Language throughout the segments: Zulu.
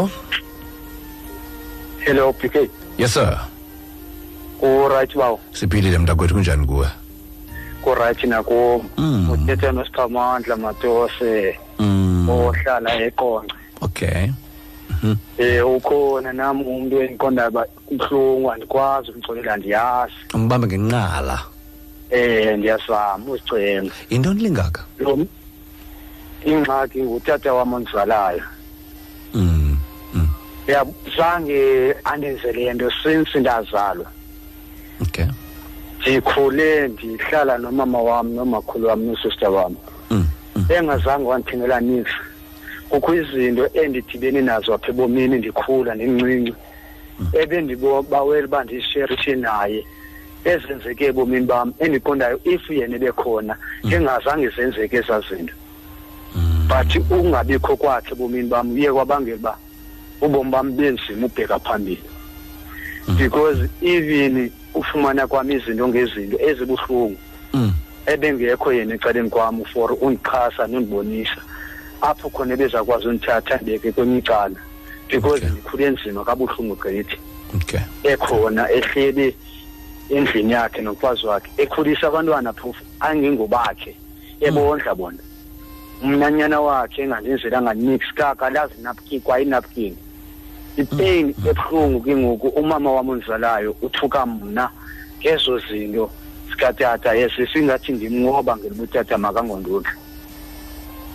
Oh, hello pk yes sir. ku-right bawo Siphilile mntakwethu kunjani kuwe? ku-right nakuwo Mm. uthetha nosiphamandla matose Mm. ohlala eqonce Okay. um ukhona nami umuntu endiqondayo uba kubuhlungu andikwazi ukumxolela ndiyazi Ngibambe ngenqala. um ndiyazama uzicela Yintoni lingaka? ingxaki ngutata wam ondizalayo Mm. Mm. ya zange andenzele nto since ndazalwa Okay. ndikhule ndihlala nomama wam nomakhulu wam nosista wam Mm. Mm. engazange wandithengela nix kukho izinto endidibene nazo apha ebomini ndikhula ndincinci ebendibawela uba ndisherishe naye ezenzeke ebomini bam endiqondayo if yena ebekhona ngengazange zenzeke ezaa zinto but ukungabikho kwakhe ebomini bam kuye kwabangela uba ubomi bam benzima ubheka phambili because even ufumana kwam izinto ngezinto ezibuhlungu Mm. ebengekho yena ecaleni kwam for undixhasa nondibonisa apho khona ebezakwazi undithatha ndibeke kwenye icala because Okay. ndikhule nzima kabuhlungu gqithi Okay. ekhona ehleli endlini yakhe nomfazi wakhe ekhulisa abantwana phofu angengobakhe ebondla bona umnanyana wakhe engandenzelanga nix kakalazi napkin kwayinapkin ipain ebuhlungu ke ngoku umama wam ondizalayo uthuka mna ngezo zinto zikatata yese singathi ndimnqoba ngelibutata makangondudla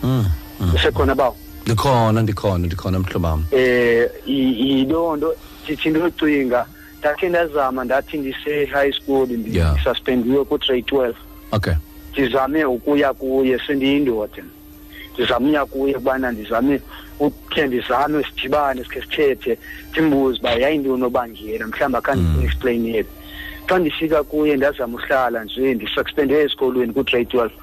Mm. Mm. usekhona bawo Ndikhona ndikhona ndikhona mhlobam. eh i- yiloo nto ndithi ndocinga ndakhe ndazama ndathi ndise-high school Yeah. ndisuspendiwe ku-grade twelve Okay. ndizame ukuya kuye sendiyindoda ndizame uya kuye kubana ndizame ukhe ndizame sidibane sikhe sithethe ndimbuze uba yayintoni obangela mhlawumbi akhange Mm. explainele xa ndifika kuye ndazama uhlala nje ndisuspende esikolweni ku-grade twelve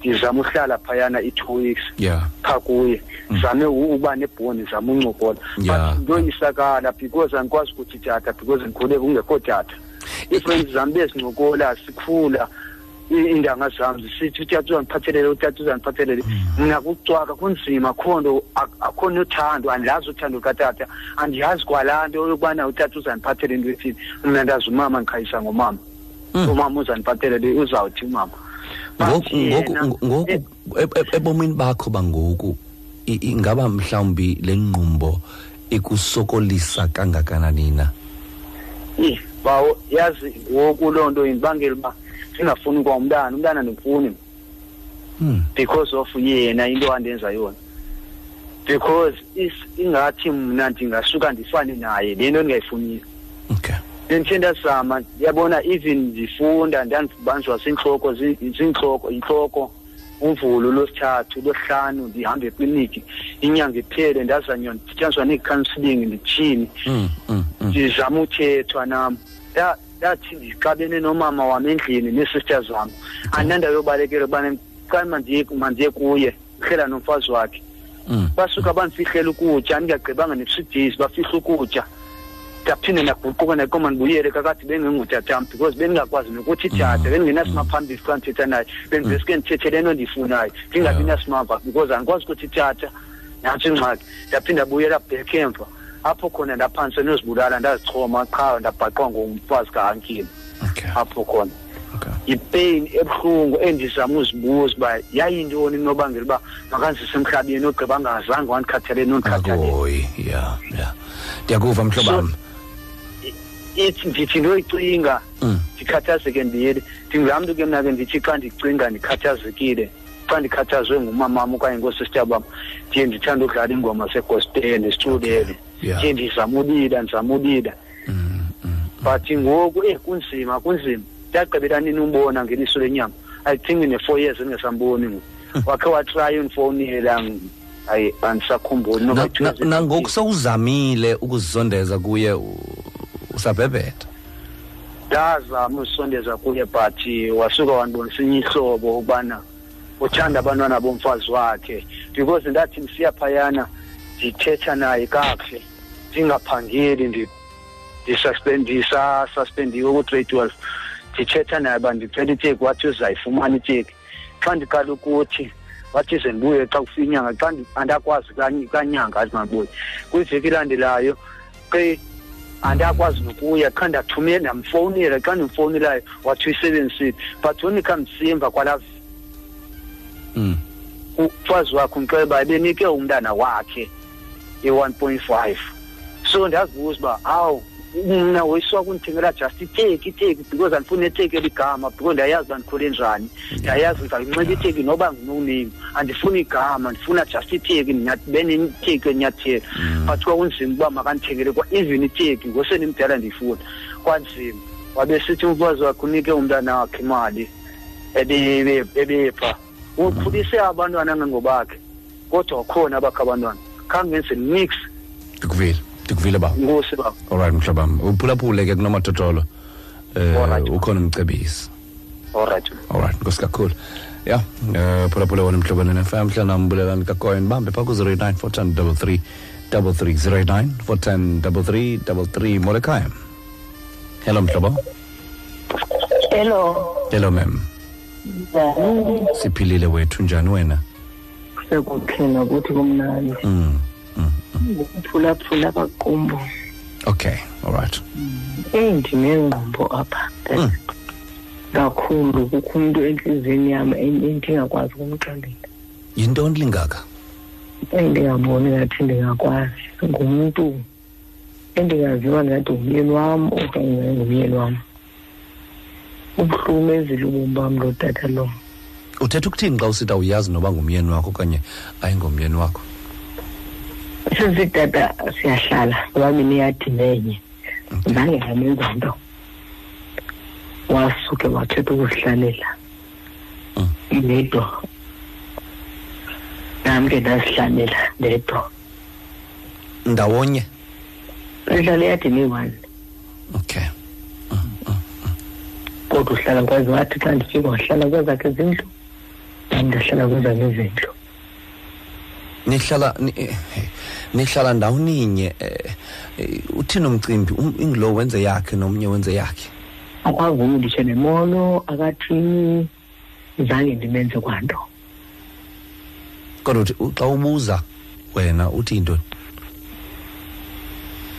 ndizama uhlala phayana i-two weeks Yeah. phaa kuye ndizame u- uba nebhoni ndizame uncokola Yeah. but ndoyisakala because andikwazi ukuthi tata because ndikhule kungekho tata iifriends zam bezincokola sikhula i- iindanga zam zisithi utata uzandiphathelele utata uzandiphathelele mna kucwaka kunzima akho nto ak- akho nothando andilazi uthando lukatata andiyazi kwalaa nto yokubana utata uzandiphathele into ethini mna ndazi umama ndikhayisa ngomama Mm. umama uzandiphathelele uzawuthi umama But Ngoku yena- ngoku ngoku eh, eb- eb- ebomini bakho bangoku i- ingaba mhlawumbi lenqumbo ikusokolisa kangakanani na? Eh, bawo yazi ngoku loo nto indibangela uba singafuni kwa umntana umntana ndimfuni Mm. because of yena into andenza yona because is- ingathi mna ndingasuka ndifane naye le nto ndingayifuniyo Okay. bendithe ndazama yabona even ndifunda ndandibanjwa ziintloko zi- ziintloko yintloko umvulo lwesithathu lwesihlanu ndihambe ekliniki inyanga iphele ndazanywa ndityaniswa nee-counselling ndithini Mm. Mm. Mm. ndizama uthethwa nam Da- ndathi ndixabene nomama wam endlini nee-sister zam andinandawo yobalekela ubana xa mandiye mandiye kuye uhlela nomfazi wakhe. Mm. basuka bandifihlela ukutya ndingagqibanga ne-three days bafihla ukutya. Ndaphinde ndaguquka ndaqoma ndibuyele kakade bengengutatam because bendingakwazi nokuthi tata bendingenasimaphambili xa ndithetha naye bendiveske ndithethe le nto ndiyifunayo ndingabi Yeah. nasimava because andikwazi ukuthi tata nantso ingxaki. Ndaphinde ndabuyela back emva. Apho khona ndaphantse nozibulala ndazichoma qha ndabhaqwa ngumfazi ka-ankini Okay. apho khona Okay. yipain ebuhlungu endizama uzibuza uba yayintoni unobangela uba makanzise emhlabeni ogqiba angazange wandikhathalele nondikhathalele Akoyi. Yeah. Yeah. Ndiyakuva mhlobam. ithi ndithi ndoyicinga Mm. ndikhathazeke ndiyeli ndingulaa mntu ke mna ke ndithi xa ndicinga ndikhathazekile xa ndikhathazwe ngumamam okanye ngoosister bam ndiye ndithanda udlala ingoma segospele ndisiculele Yeah. ndiye ndizama ulila ndizama ulila Mm. Mm. but ngoku eh kunzima kunzima ndagqibela nini umbona ngeliso lenyama i think ne-four years endingasamboni ngoku wakhe watraya undifowunela hayi andisakhumbuli Na- noba na- nangoku sewuzamile ukuzisondeza kuye u- usabhebhetha. ndazama usondeza kuye but wasuka wandibonisa inye ihlobo ukubana uthanda abantwana bomfazi wakhe because ndathi ndisiya phayana ndithetha naye kakuhle ndingaphangeli ndi- ndisuspend- ndisasuspendiwe ku-grade twelve ndithetha naye uba ndicela iteki wathi uzayifumana iteki xa ndiqala ukuthi wathi ze ndibuye xa kufika inyanga xa ndi- andakwazi kanye- kanyanga athi mabuye. Kwiveki elandelayo ke andakwazi nokuya kha ndathumela ndamfowunela xa ndimfowunelayo wathi uyisebenzisile. But when ikhamsimva kwalaa Mm. umfazi wakhe umceba ebenike umntana wakhe i-one point five. So ndazibuza uba awu mna woyiswa kundithengela just iteki iteki because andifuni eteki eligama because ndiyayazi uba ndikhule njani. Ndiyayazi ndizayinxiba iteki noba nginonini andifuni igama ndifuna just iteki beniteki enyathela but kwakunzima uba makandithengele kwa even iteki ngosenimdala ndiyifuna. Kwanzima wabesithi umfazi wakhe unike umntana wakhe imali ebe- ebepha ukhulise abantwana ngengobakhe kodwa wakhona abakhe abantwana. Khange ngenze nix ndikuvile ndikuvile baba inkosi baba. Alright mhlobam uphulaphule ke kunomatotolo Alright. um ukhona umcebisi. Allright alright nkosi kakhulu. Ya um phulaphule wona mhlobane nefm mhlanam bulelani kakoyen bambe phaa ku-zero eight nine four ten double three double three zero eight nine four ten double three double three. Molekhaya. Hello mhlobo Hello. hello mem Njani? siphilile wethu njani wena? Sekuthina ukuthi kumnandi. mm. Mm. Ukuphula phula baqumbu. okay alright Eh ndinengqombo apha. Mm. Kakhulu kukho umuntu enhliziyweni yami en- endingakwazi ukumxelela. yintoni lingaka Endingaboni ngathi ndingakwazi. Ngumuntu endingaziwa ngathi ngumyeni wam okanye ngumyeni wam. Ubuhlumezile ubomi bam lo tata lo. uthetha ukuthini xa usithi awuyazi noba ngumyeni wakho okanye ayingomyeni wakho Sesitata siyahlala sobabini yadi nenye. zange ngamenza nto wasuke wakhetha ukuzihlalela. Mm. ndedwa nam ke ndazihlalela ndedwa ndawonye? Sihlala eyadini eyi-one okay. Kodwa uhlala kwazi wathi xa ndifika wahlala kwezakhe izindlu nam ndahlala kwezakhe izindlu nihlala ni- eh, eh, nihlala ndawoninye eh, eh, uthini umcimbi Um- inglo wenze yakhe nomnye wenze yakhe? Akwavumi nditshe nemolo akathini zange ndimenze kwanto. Kodwa uthi u- xa ubuza wena uthi yintoni?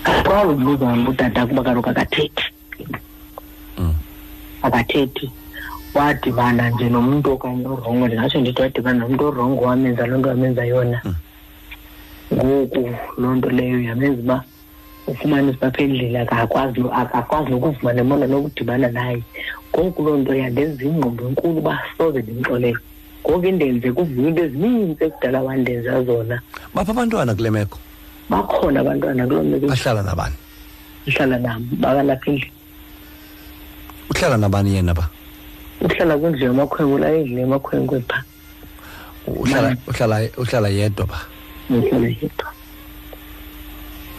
Xa ubuza utata kuba kaloku akathethi. Mm. akathethi. Wadibana nje nomntu okanye orongo ndingatsho ndithi wadibana nomntu orongo wamenza loo nto wamenza yona. Mm. Ngoku loo nto leyo yamenza uba ufumanise uba apha endlini akakwazi akakwazi nokuvuma nemona nokudibana naye. Ngoku loo nto yandenza ingqondo enkulu uba soze ndimxolele. Ngoku indenze kuvuka into ezininzi ekudala wandenza zona. Bapha abantwana kule meko? Bakhona abantwana kuloo meko. Bahlala nabani? Ihlala nam bakalapha endlini. Uhlala nabani yena ba? Uhlala kwindlu yamakhwenkwe ulala endlini yamakhwenkwe phaa. Uhlala Mama. uhlala uhlala yedwa ba? Uhlala yedwa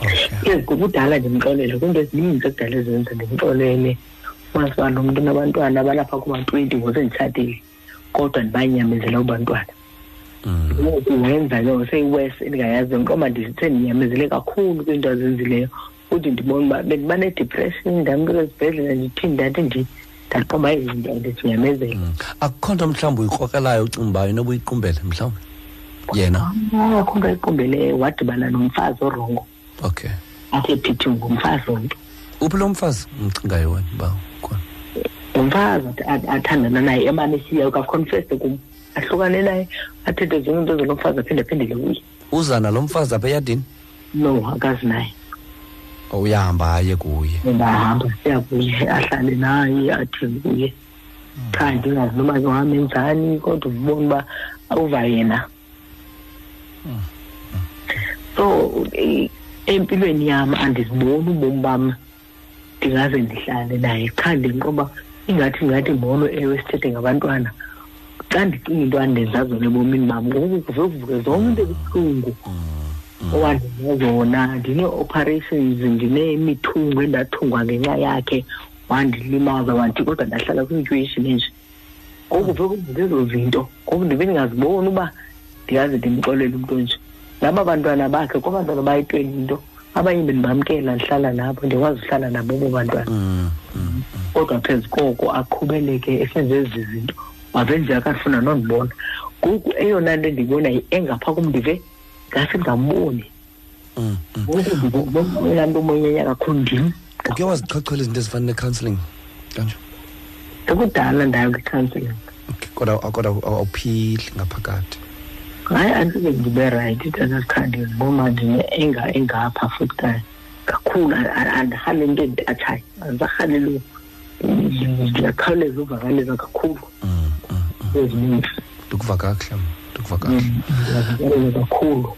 okay ke kukudala ndimxolele kwiinto ezininzi ekudala ezenza ndimxolele umanisi uba lo mntu unabantwana abalapha kuma-twenty ngosenditshatile kodwa ndibanyamezela ubantwana. Mm. ngoku wenza loo seyiwes endingayaziyo ntoba ndithe ndinyamezele kakhulu kwiinto azenzileyo. Futhi ndibona uba bendiba nedepression ndamkela esibhedlela ndithini ndathi ndi ndaqoba izinto ndizinyamezela Mm. akukho nto mhlawumbi uyikrokrelayo ucinga uba inoba uyiqumbele mhlawumbi yena? Akho nto ayiqumbeleyo wadibana nomfazi orongo. Okay. Athe phithi ngumfazi omntu uphi lo mfazi umcingayo wena uba ukhona ngumfazi ath- ath- athandana naye emane siya kaconfeste kum. Ahlukane naye athethe zonke into zalo mfazi aphinde aphendele kuye uza nalo mfazi apha eyadini? No akazi naye. Uyahamba aye kuye. Ndahamba siya kuye ahlale naye athini kuye. Cha ndingazi noba wamenzani kodwa ubona uba uva yena. So empilweni yam andiziboni ubomi bam ndingaze ndihlale naye. Cha ndinqoba ingathi ngathi molo ewe sithethe ngabantwana. Xa ndicinga into andenza zona ebomini bam. Ngoku kuve kuvuke zonke into ebuhlungu. Owandenza zona ndinee-operations ndinemithungo endathungwa ngenxa yakhe. Wandilimaza wandithi kodwa ndahlala kwi-situation enje ngoku kuve kuvuke ezo zinto. Ngoku ndibe ndingaziboni uba ndingaze ndimxolele umntu onje naba bantwana bakhe kwabantwana bayitweni into abanye bendibamkela ndihlala nabo ndikwazi uhlala nabo abo bantwana. Mm, mm, kodwa phezu koko aqhubeleke esenze ezi zinto wazenje akafuna nondibona. Ngoku eyona nto endiyibonayo engapha kum ndive ngase ndingamboni Mm, mm. ngoku ndibona nto umoyenya kakhulu ndim. Uke wazichochola izinto ezifana ne-counselling kanje ekudala ndayo kwi-counselling. Okay kodwa kodwa awuphili ngaphakathi. Hayi andike ndibe rayithi tanasikhandi ngoba ndine enga engapha futhi ka kakhulu a- a- andirhali into endiatshayo andisarhaleli ndiyakhawuleza uvakaleza kakhulu. Mm, mm, mm. ezininzi. Ndikuva kakuhle ndikuva kakuhle kakhulu.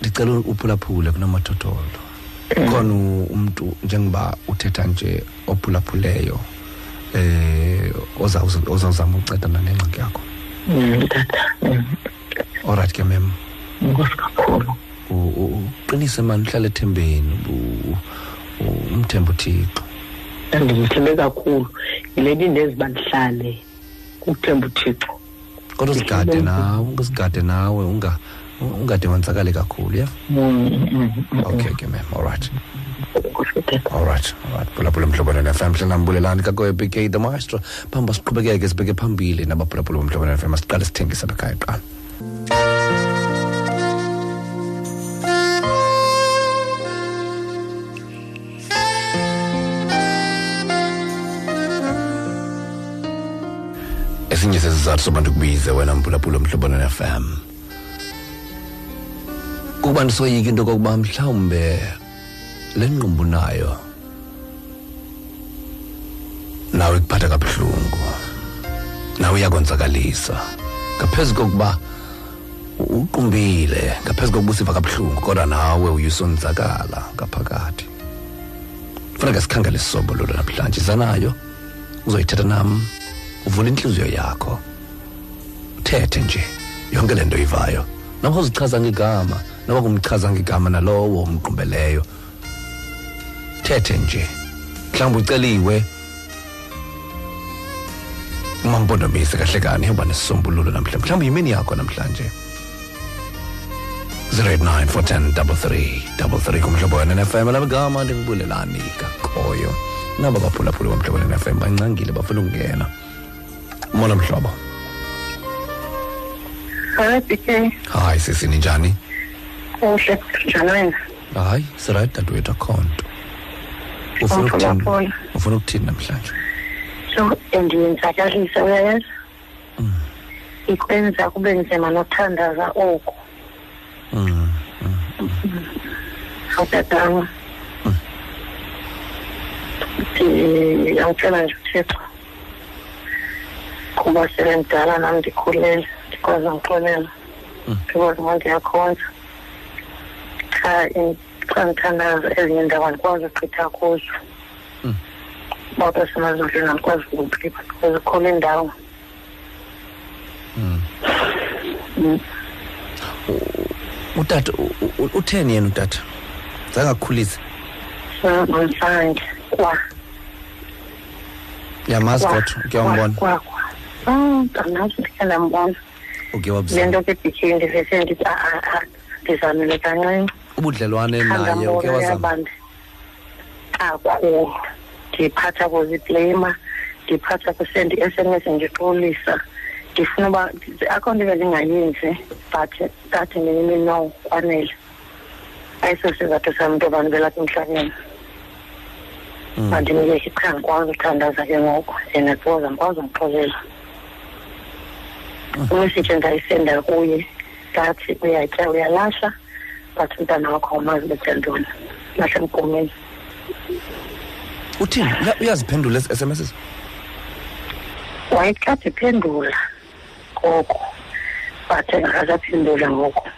Ndicela uphulaphule kunomathotholo. Khona umntu njengoba uthetha nje ophulaphuleyo eh ozawuza- ozawuzama uncedana nengxaki yakho. Tata olright ke mem inkosi kakhulu. U- u- uqinise mani uhlale ethembeni u- u- umthembe uthixo. Andimthembe kakhulu. Yile nto indenza uba ndihlale kukuthemba uthixo? Kodwa uzigade nawe ungazigade nawe unga ungade wenzakale kakhulu ya? Mm, mm, mm, okay ke mem tata alright alright. Phulaphula mhlobana ne-fm mhlanambulelani kakoye bk the maestro. Phamba siqhubekeke sibheke phambili nabaphulaphula bomhlobana ne-fm masiqale sithengise lakhaya qala. Esinye sesizathu soba ndikubize wena mphulaphula mhlobana ne-fm kuba ndisoyika into kokuba mhlawumbe le ngqumbu nayo nawe ikuphatha kabuhlungu nawe iyakonzakalisa ngaphezu kokuba uqumbile ngaphezu kokuba usiva kabuhlungu kodwa nawe uyusonzakala ngaphakathi. Funeka sikhangele isisombululo namhlanje zanayo uzoyithetha nam. Uvule intliziyo yakho. Uthethe nje yonke le nto ivayo. Noba uzichaza ngegama noba kumchaza ngegama nalowo umqumbeleyo thethe nje mhlawumbi uceliwe. Umampondomise kahle kani yoba nesisombululo namhlanje. Mhlawumbi yimini yakho namhlanje. 089 410 33 kumhlobo wena nefm labegama ndingibulelani kakhoyo. Naba baphulaphula bomhlobo nefm bancangile bafuna ukungena. Mona mhlobo Hayi BK, hayi sisi ninjani kuhle njani wena? hayi sirayithi dadewethu akho nto ufuna ukuthini Umphulaphula. ufuna ukuthini namhlanje So endiyenzakalisa uyayazi? Ikwenza kube nzima nothandaza oku. mm. Awutatanga. Ndiyamcela nje uThixo. Kuba sebendala nam ndikhulele ndikwazi ngixolela. Ndikwazi uba ndiyakhonza. Cha in- xa ndithandaza ezinye iindawo andikwazi ugqitha kuzo. Baba semazindleni andikwazi ukuphipha because ikhona indawo. utata u- u- utheni yena utata zangakukhulisa Ngomsanje kwa yamazi kwa kodwa uke wambona kwa kwa. Mm, anazi ndikhe ndambona. uke Le wabuzana nto ke bikhe ndivese ndithi a a a ndizamile kancinci. ubudlelwane naye uke Khandambona wazama yabandi. Kakhulu. Ndiphatha kuziblema, ndiphatha kusendi SMS ndixolisa. Ndifuna uba akho nto bendingayenzi but that ngenye no kwanele. Ayiso sizathu sam into abantu belapha emhlabeni. mandinike cha ngikwazi ukuthandaza ke ngoku yena kuwoza ngikwazi ngixolela umesiji endayisenda kuye. Ngathi uyatya uyalahla but umntana wakho awumazi betya ntoni lahle emgomeni. Uthini? Uya- uyaziphendula ezi sms wayekade iphendula ngoku but engakasaphendula ngoku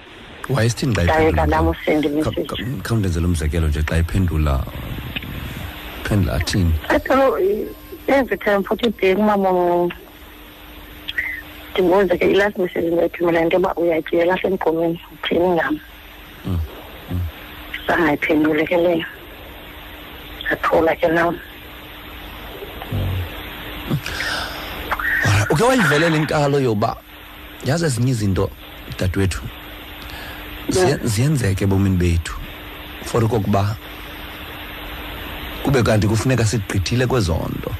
wayesithini xa ndayeka nam iphendula usenda Kha- imesiji kha- khawundenzele umzekelo nje xa iphendula phendula athini? Pero every time futhi ibheki umama omncinci ndimbuze ke i-last message ndayithumela into yoba uyatya lahle emgomeni uthini ngam? Sangayiphendule ke leyo. Ndathula ke nam. Ora, uke wayivelela inkalo yoba yazi ezinye izinto dadewethu ziye- ziyenzeke ebomini bethu for okokuba kube kanti kufuneka sigqithile kwezo nto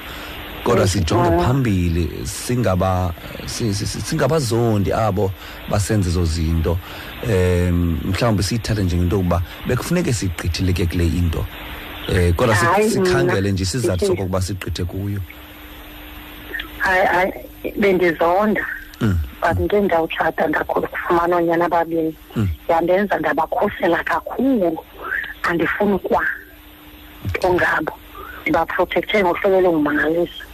kodwa sijonge Mm. phambili singaba si- si- si- singabazondi abo basenze zo zinto. Em mhlawumbe siyithathe njengento yokuba bekufuneke sigqithile ke kule into. Eh kodwa si- Hayi, sikhangele mna nje isizathu ndithi- sokokuba sigqithe kuyo. Hayi hayi bendizonda. Mm. but nje ndawutshata ndakhula kufumana oonyana ababini. Mm. yandenza ndabakhusela kakhulu. Andifuni ukwa ongabo ndibaprotekthe ngohlobo olungumangalisa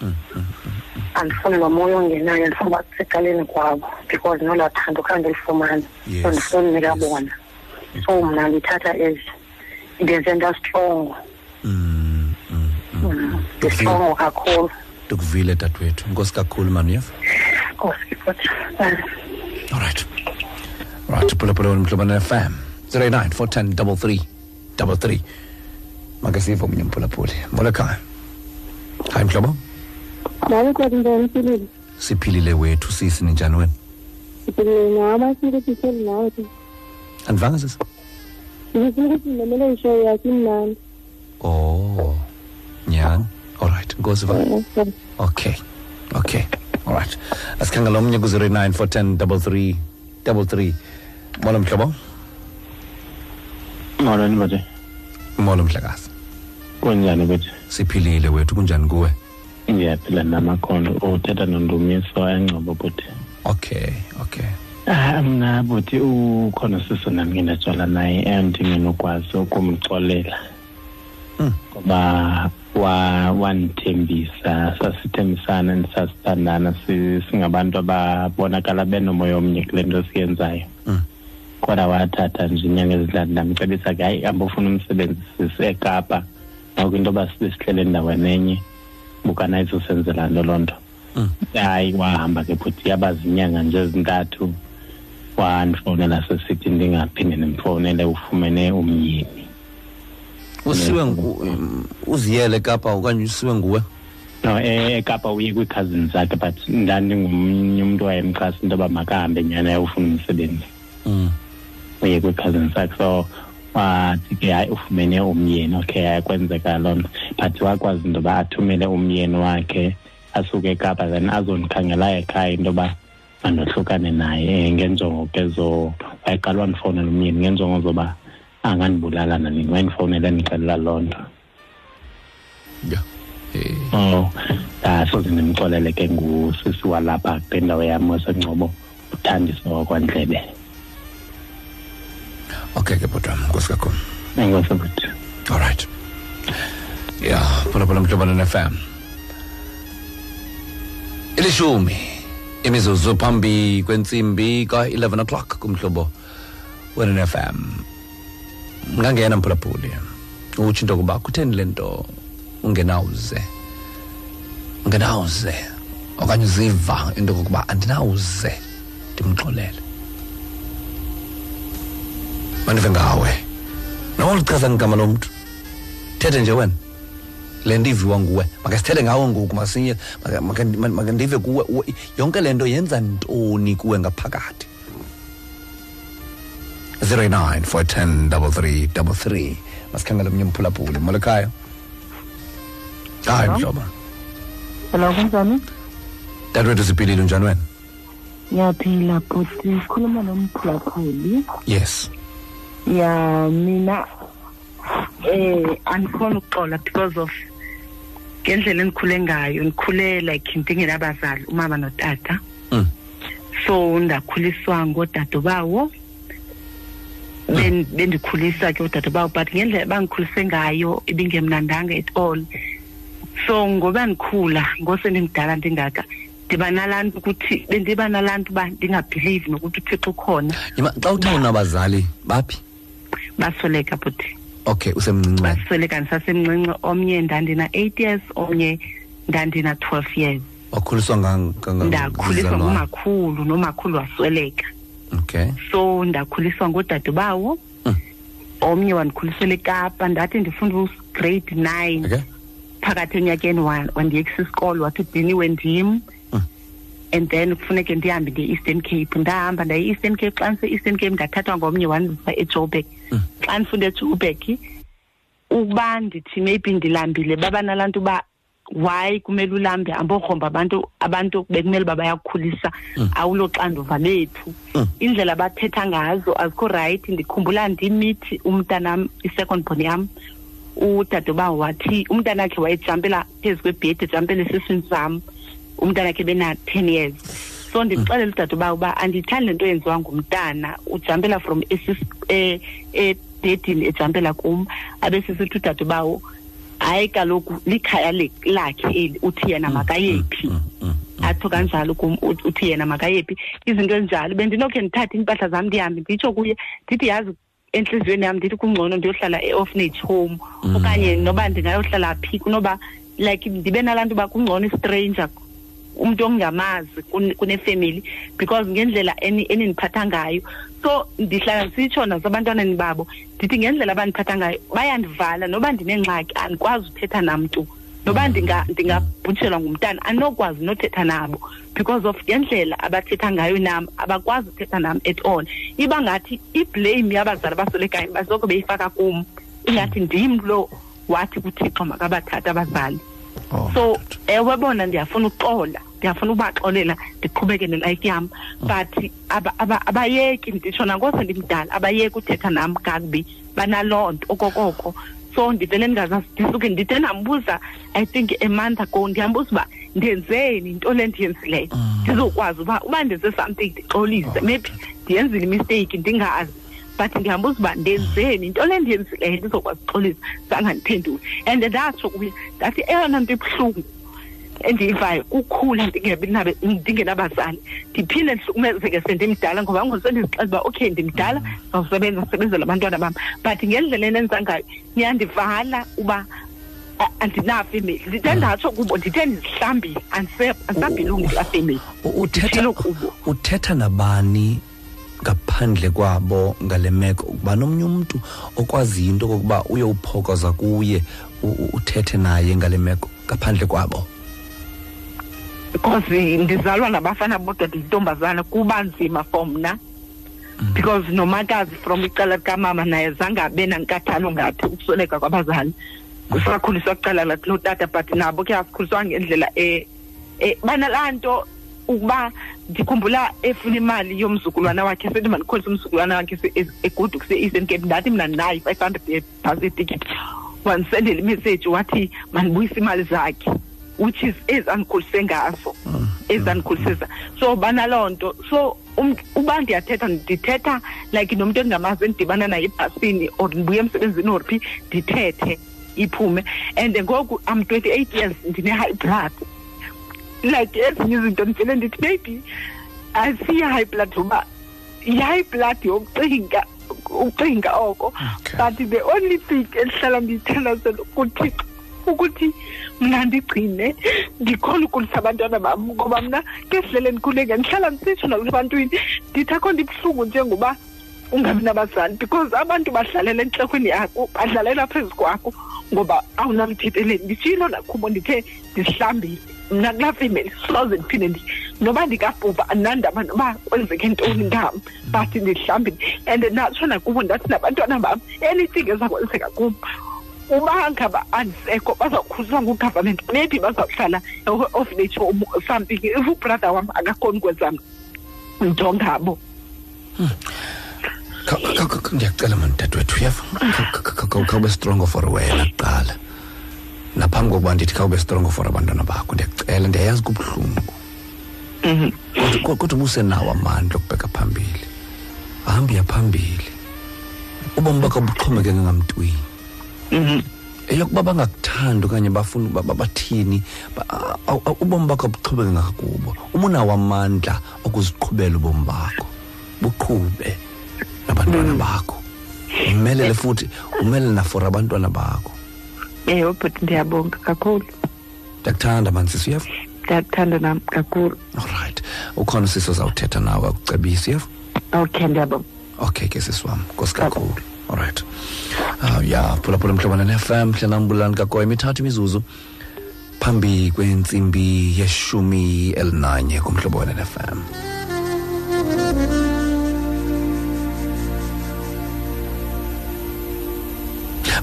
andifuni nomoya ongenayo ndifuna uba secaleni kwabo because nolaa thando khange ndilifumane Yes, so ndifuna unika yes. bona so mna ndithatha ezi ndenze ndastrongo mm mm mm. ndistrongo kakhulu ndikuvile dadewethu inkosi kakhulu nkosi futhi Alright. Right, pull up on Mhlobana FM. 089 410 33 33. Makasivo mnye mphulaphuli. Molekhaya. Hayi mhlobo. Nami kodwa njani Philip? Siphilile wethu sisi ninjani wena? Siphilile nawe amasiko ukuthi nawe ke. Andivanga sisi? Ngifuna ukuthi ngimele ishow yakhe imnandi. Oh. Nyani. Alright, inkosi va. Eh, Okay. Okay. Alright. Asikhangela omnye ku 089 410 33 33. Molo mhlobo. Molweni bathi Molo mhlakazi. Kunjani bathi Siphilile wethu kunjani kuwe? ngiyaphila namakhondo uthetha nondumiso engcobo buthi Okay, okay. ah mna buthi ukhona sisi nami ngindatsala naye endingenokwazi ukumxolela Mm. ngoba wa wandithembisa sasithembisana ndisasithandana si- singabantu ababonakala benomoya omnye kule nto siyenzayo Mm. kodwa wathatha nje inyanga ezintlanu ndamcebisa ke hayi hamba ufuna umsebenzi sisi ekapa ngoku into yoba sibe sihlele endaweni enye bukanayizusenzela nto loo nto Mm. hayi wahamba ke futhi yaba zinyanga nje ezintathu wandifowunela sesithi ndingaphinde ndimfowunele ufumene umyeni Usiwe ngu um, uziyele kapha okanye usiwe nguwe? no e- ekapa uye kwii-cousins zakhe but ndandingomnye umntu wayemxhasa into yoba makahambe nyana ayofuna umsebenzi Mm. uye kwii-cousins zakhe so wathi ke hayi ufumene umyeni okay hayi kwenzeka loo nto but wakwazi into yoba athumele umyeni wakhe asuke ekapa then azondikhangela ekhaya into yoba mandohlukane naye eh, ngenjongo ke zo wayeqala wandifowunela umyeni ngenjongo zoba angandibulala nanini wayendifowunele ndixelela loo nto Yeah. Eh. Oh, ah soze ndimxolele ke ngusisi walapha kule ndawo yam wasengcobo uthandiso wakwandlebe Okay ke bhuti wami nkosi kakhulu. enkosi buthi All right. Yeah, phula phula mhlobana FM. Ilishumi imizuzu phambi kwentsimbi ka-11 o'clock kumhlobo wena FM. Ngangena mphulaphuli. Utsho into yokuba kutheni le nto ungenawuze. Ungenawuze. Okanye uziva into yokokuba andinawuze ndimxolele. Mandive ngawe. Noma lichaza ngigama lomntu. Thethe nje wena. Le nto iviwa nguwe. Makasithethe ngawe ngoku masinye maka- maka- maka ndive kuwe uwe- yonke le nto yenza ntoni kuwe ngaphakathi. 09 410 33 33 masikhangela omnye mphulaphuli molekhaya hayi Hello? mhlobo Hello kunjani? dadewethu siphilile njani wena Ngiyaphila bhuti sikhuluma nomphulaphuli. yes Ya mina eh andifuni ukuxola because of ngendlela endikhule ngayo. Ndikhule like ndingenabazali umama notata. Mm. so ndakhuliswa ngodadobawo Ben- bendikhulisa ke udadobawo but ngendlela bangikhulise ngayo ibingemnandanga at all. So ngoba ndikhula ngosendimdala ndingaka ndiba nalaa nto ukuthi bendiba nalaa nto uba ndingabhilivi nokuthi uthixo ukhona. Yima, xa uthe unabazali baphi? Basweleka bhuti okay usemncinci. Basweleka ndisasemncinci omnye ndandina-eight years omnye ndandina-twelve years. Wakhuliswa ndakhuliswa ngumakhulu nomakhulu wasweleka. Okay. So ndakhuliswa ngodadobawo Mm. omnye wandikhulisela ekapa ndathi ndifunda ugrade nine. Okay. Phakathi enyakeni wa- wandiyekisa isikolo wathi udiniwe ndim. And then kufuneke ndihambe nge-eastern cape. Ndahamba ndaye e-eastern cape. Xa ndise-eastern cape ndathathwa ngomnye wandisa ejoburg. Mm. xa ndifunda ejoburg uba ndithi maybe ndilambile baba nalaa nto uba why kumele ulambe? Ambokromba abantu abantu bekumele uba bayakukhulisa awulo xanduva lethu. Mm. indlela bathetha ngazo azikho right. Ndikhumbula ndimithi umntanam i-second born yam. Udadobawo wathi umntanakhe wayejampela phezu kwebhedi ejampela esiswini sam. Umntanakhe bena-ten years. So ndixelela udadobawo uba andiyithandi le nto yenziwa ngumntana. Ujampela from esis- eh, ebhedini ejampela kum. Abe sisithi udadobawo hayi kaloku likhaya le- lakhe eli uthi yena makayephi. Mm, mm, atsho kanjalo kum ut- uthi yena makayephi. Izinto ezinjalo. Bendinokhe ndithathe iimpahla zam ndihambe nditsho kuye ndithi yazi entliziyweni yam ndithi kungcono ndiyohlala e-orphanage home. Okanye noba ndingayohlala phi kunoba like ndibe nalaa nto uba kungcono istranger. Umntu ongamazi kun- kunefemeli because ngendlela eni- enindiphatha ngayo. So ndihlala ndisitsho nasebantwaneni babo ndithi ngendlela abandiphatha ngayo bayandivala. Noba ndinengxaki andikwazi uthetha namntu. Noba ndinga- ndingabhutshelwa ngumntana andinokwazi nothetha nabo. Because of ngendlela abathetha ngayo nam abakwazi uthetha nam at all. Iba ngathi iblame yabazali abasolekayo basoko beyifaka kum. Ingathi ndim lo wathi kuthixo makabathathe abazali. Oh, so ewe bona ndiyafuna uxola ndiyafuna ubaxolela ndiqhubeke nelife yam but aba- aba- abayeki nditsho nangose ndimdala abayeki uthetha nam kakubi banaloo nto okokoko. So ndivele ndingazazi ndisuke ndithe ndambuza i think a month ago ndiyambuza uba ndenzeni into le ndiyenzileyo? Ndizokwazi uba uba ndenze something ndixolise maybe ndiyenzile imisteyiki ndingazi. But ndiyambuza uba ndenzeni? Into le ndiyenzileyo ndizokwazi uxolisa zangandiphenduli and ndatsho kuye ndathi eyona nto ibuhlungu endiyivayo. Kukhula ndingebi nabe- ndingenabazali. Ndiphinde ndihlukumezeke sendimdala ngoba ngoku sendizixela uba okay ndimdala ndizawusebenza ndisebenzela abantwana bam. But ngendlela enenza ngayo niyandivala uba a- andinafemeli ndithe ndatsho kubo ndithe ndizihlambile. Andise- andisabhilungi kulaa femeli U- uthetha Ndithile kubo. uthetha nabani ngaphandle kwabo ngale meko ukuba nomnye umntu okwazi into okokuba uyowuphokoza kuye uthethe naye ngale meko ngaphandle kwabo. Because ndizalwa nabafana bodwa ndiyintombazana kuba nzima for mna. Because nomakazi from icala likamama naye zange abe nankathalo ngathi ukusweleka kwabazali. Sakhuliswa kucala lathi lotata but nabo ke asikhuliswa ngendlela um banalaa nto ukuba ndikhumbula efuna imali yomzukulwana wakhe sethi mandikhulise umzukulwana wakhe se- e- egudu kuse-eastern cape. Ndathi mna nayo i-five hundred yebhasi etikiti wandisendela imeseji wathi mandibuyise imali zakhe which is ezandikhulise ngazo ezandikhulise so banaloo nto so um- uba ndiyathetha ndithetha like nomntu endingamazi endidibana naye ebhasini or ndibuye emsebenzini or phi ndithethe iphume. And ngoku am twenty eight years ndine-high blood. Like ezinye izinto ndivele ndithi maybe asiyi-high blood uba yi-high blood yokucinga ucinga oko. Okay. but the only thing endihlala ndiyithandazela kuthixo ukuthi mna ndigcine ndikhona ukulisa abantwana bam ngoba mna ngesidlele ndikhuleke ndihlala ndisitsho nasebantwini ndithi akho ndibuhlungu njengoba ungabi nabazali because abantu badlalela entlekweni yakho badlalela phezu kwakho ngoba awunamthetheleli nditshilo nakhubo ndithe ndizihlambile mna kulaa femeli soze ndiphinde ndi noba ndikabhubha andinandaba noba kwenzeke ntoni ngam but ndizihlambile and natsho nakubo ndathi nabantwana bam anything ezakwenzeka kum uba ngaba andisekho bazawukhuliswa ngugovernment maybe bazawuhlala e-orphanage home or something if ubrother wam akakhoni ukwenza nto ngabo Kha- kha- kha- kha- ndiyacela mani dadewethu uyeva Kha- kha- kha- khawube strongo for wena kuqala naphambi kokuba ndithi khawube strongo for abantwana bakho ndiyacela ndiyayazi kubuhlungu Kodwa- kodwa kodwa ubusenawo amandla okubheka phambili. Hambiya phambili. Ubomi bakho buxhomekeke ngamntwini eyokuba bangakuthandi okanye bafuna uba- ba- bathini ba- a- a- a- ubomi bakho buxhomeke ngakubo. Uma unawo amandla okuziqhubela ubomi bakho. Buqhube nabantwana bakho. Umelele futhi umelele nafor abantwana bakho. Ewe but ndiyabonga kakhulu ndiyakuthanda mansisi uyeva ndiyakuthanda nam kakhulu allright ukhona siso zawuthetha nawe akucebisa uyeva okay ndiyabonga okay ke sisi wam nkosi kakhulu allright uh, ya phulaphula mhlobana ne-fm hlanambulani kakoya imithathu imizuzu phambi kwentsimbi yeshumi elinanye kumhlobo wena ne-fm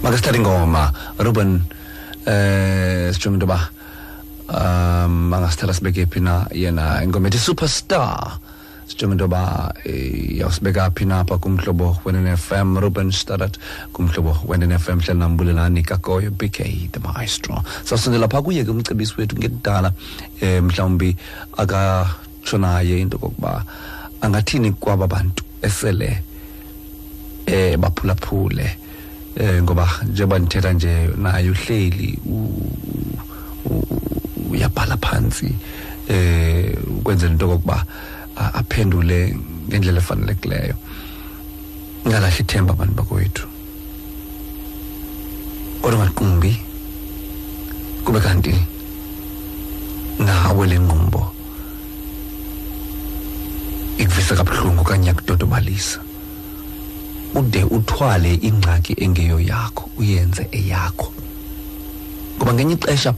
makasithathe ingoma ruben eh sijonge into yoba um angasithela sibeke phi na yena ingoma ethi superstar. Sijonge into yoba eh, yawusibeka phi napha kumhlobo wenene FM Ruben Stadat kumhlobo wenene FM hleli nambulelani kagoyo BK the maestro. Sasondela phaa kuye ke umcebisi wethu ngekudala eh mhlawumbi akatsho naye into kokuba angathini kwaba bantu esele eh baphulaphule eh ngoba njengoba ndithetha nje naye uhleli u- u- uyabhala phansi eh ukwenzela into kokuba a- aphendule ngendlela efanelekileyo. Ngalahla ithemba abantu bakwethu. Kodwa ngaqumbi kube kanti nawe le nqumbo ikuvisa kabuhlungu okanye yakudodobalisa ude uthwale ingxaki engeyo yakho uyenze eyakho. Ngoba ngenye ixesha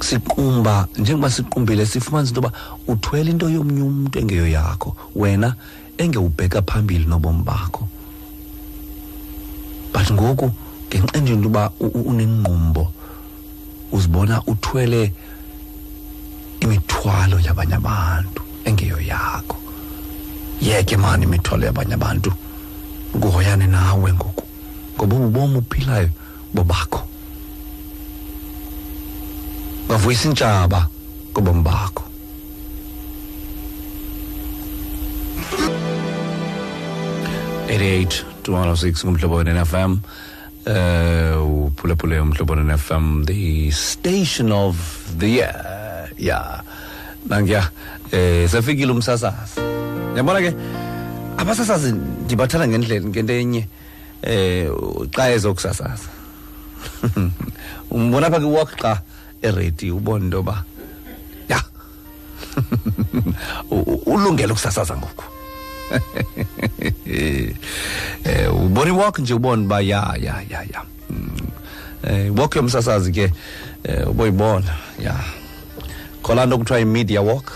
siqumba njengoba siqumbile sifumanisa into yoba uthwele into yomnye umntu engeyo yakho wena engewubheka phambili nobomi bakho. But ngoku ngenxa nje into yoba u- u- unenqumbo uzibona uthwele imithwalo yabanye abantu engeyo yakho. Yeke mani imithwalo yabanye abantu? Kuhoyane nawe ngoku ngoba ubomi uphilayo bobakho. Bavuyisa intshaba kobomi bakho. eighty-eight two one oh six ngumhlobo wena FM uh uphulephule umhlobo wena FM the station of the year. Yeah nangiya eh safikile umsasazi. Yabona ke abasasazi ndibathanda ngendlela ngento enye eh xa ezokusasaza umbona apha kiwalk xa eredi ubona into yoba ya U- u- ulungele ukusasaza ngoku. Eh ubona iwalk nje ubona uba ya ya ya ya Mm. eh walk yomsasazi ke eh uboyibona ya. Khola nto kuthiwa i-media walk.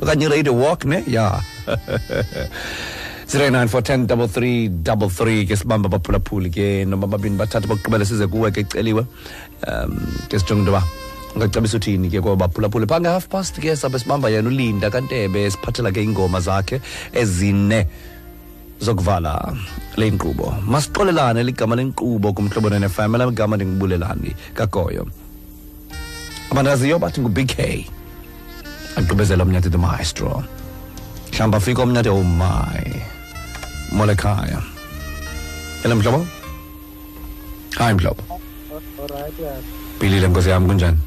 Okanye i-radio walk ne ya 094103333 ke sibamba baphulaphuli ke noma babini bathatha baqhubele size kuwe ke celiwe um ke sijonge into yoba ungacebisa uthini ke koba baphulaphule phaa nge-half past ke sabe sibamba yena ulinda kantebe siphathela ke iingoma zakhe ezine zokuvala le nkqubo masixolelane ligama lenkqubo kumhlobo nenefm ela gama ndingubulelani kagoyo abandaziyo bathi ngu-big k agqibezela omnyathi the maestro mhlawumbi afika omnyathi oh my molekhaya ele mhlobo hayi mhlobo Alright, yeah. philile nkosi yam kunjani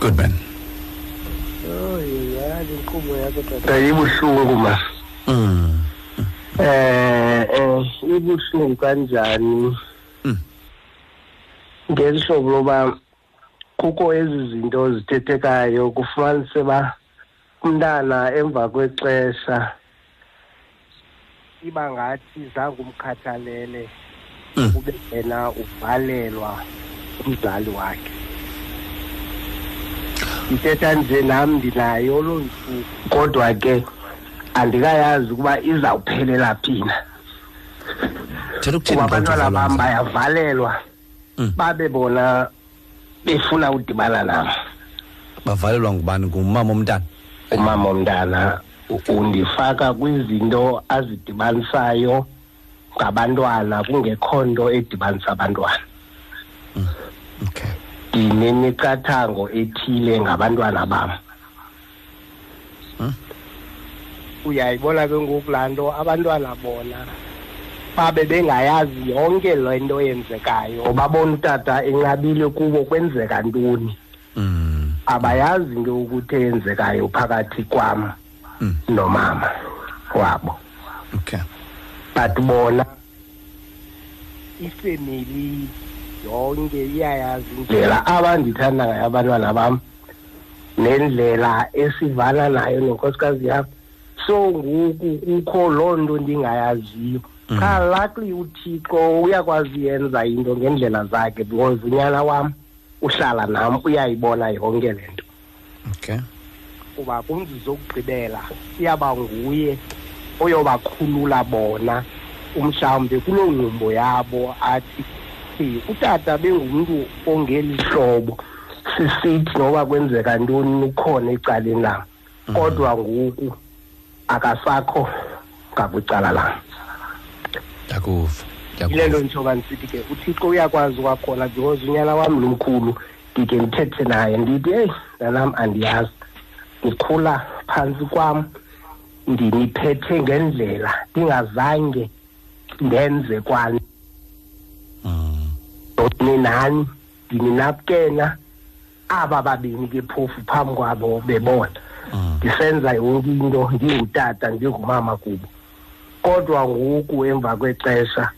good man Oh, yazi inkqubo yakho tata. ibuhlungu ma mm. Eh, eh, ibuhlungu kanjani? Mm. Ngelihlobo loba kukho ezi zinto zithethekayo kufumanise ba umntana emva kwexesha iba ngathi zange umkhathalele Mm. ube yena uvalelwa umzali wakhe ithetha nje nam ndinayo loo ntsuku kodwa ke andikayazi ukuba izawuphelela phina thetha ukuthini kuba xa abantwana uvalwa bam umzali? bayavalelwa Mm. babe bona befuna udibana nam bavalelwa ngubani? Ngumama omntana? Umama omntana u- undifaka kwizinto azidibanisayo ngabantwana kungekho nto edibanisa abantwana. Okay. Ndinemiqathango ethile ngabantwana bam. Hmm? uyayibona ke ngoku laa nto? Abantwana bona babe bengayazi yonke le nto yenzekayo babona utata enqabile kubo kwenzeka ntoni? Mm. abayazi into ukuthi eyenzekayo phakathi kwam Mm. nomama wabo. Okay. But bona ifemeli yonke iyayazi indlela abandithanda ngayo abantwana bam nendlela esivana nayo nenkosikazi yam so ngoku kukho loo nto ndingayaziyo. Qha luckily uthixo uyakwazi yenza into ngendlela zakhe because unyana wam uhlala nam uyayibona yonke le nto. Okay. Kuba kumzuzu wokugqibela iyaba nguye oyobakhulula bona. Umhlawumbi kuloo ngqumbo yabo athi ukuthi utata bengumuntu ongeli hlobo sisithi noba kwenzeka ntoni ukhona ecaleni lam kodwa ngoku akasakho ngakwicala lam ndiyakuva yile nto njengoba ndisithi ke uthixo uyakwazi kwakhona because unyana wam lumkhulu ndike ndithethe naye. Ndithi eyi nanam andiyazi. Ndikhula phantsi kwam ndiniphethe ngendlela ndingazange ndenze kwani? Ninani ndininapkena aba babini ke phofu phambi kwabo bebona. Ndisenza yonke into ndingutata ndingumama kubo. Kodwa ngoku emva kwexesha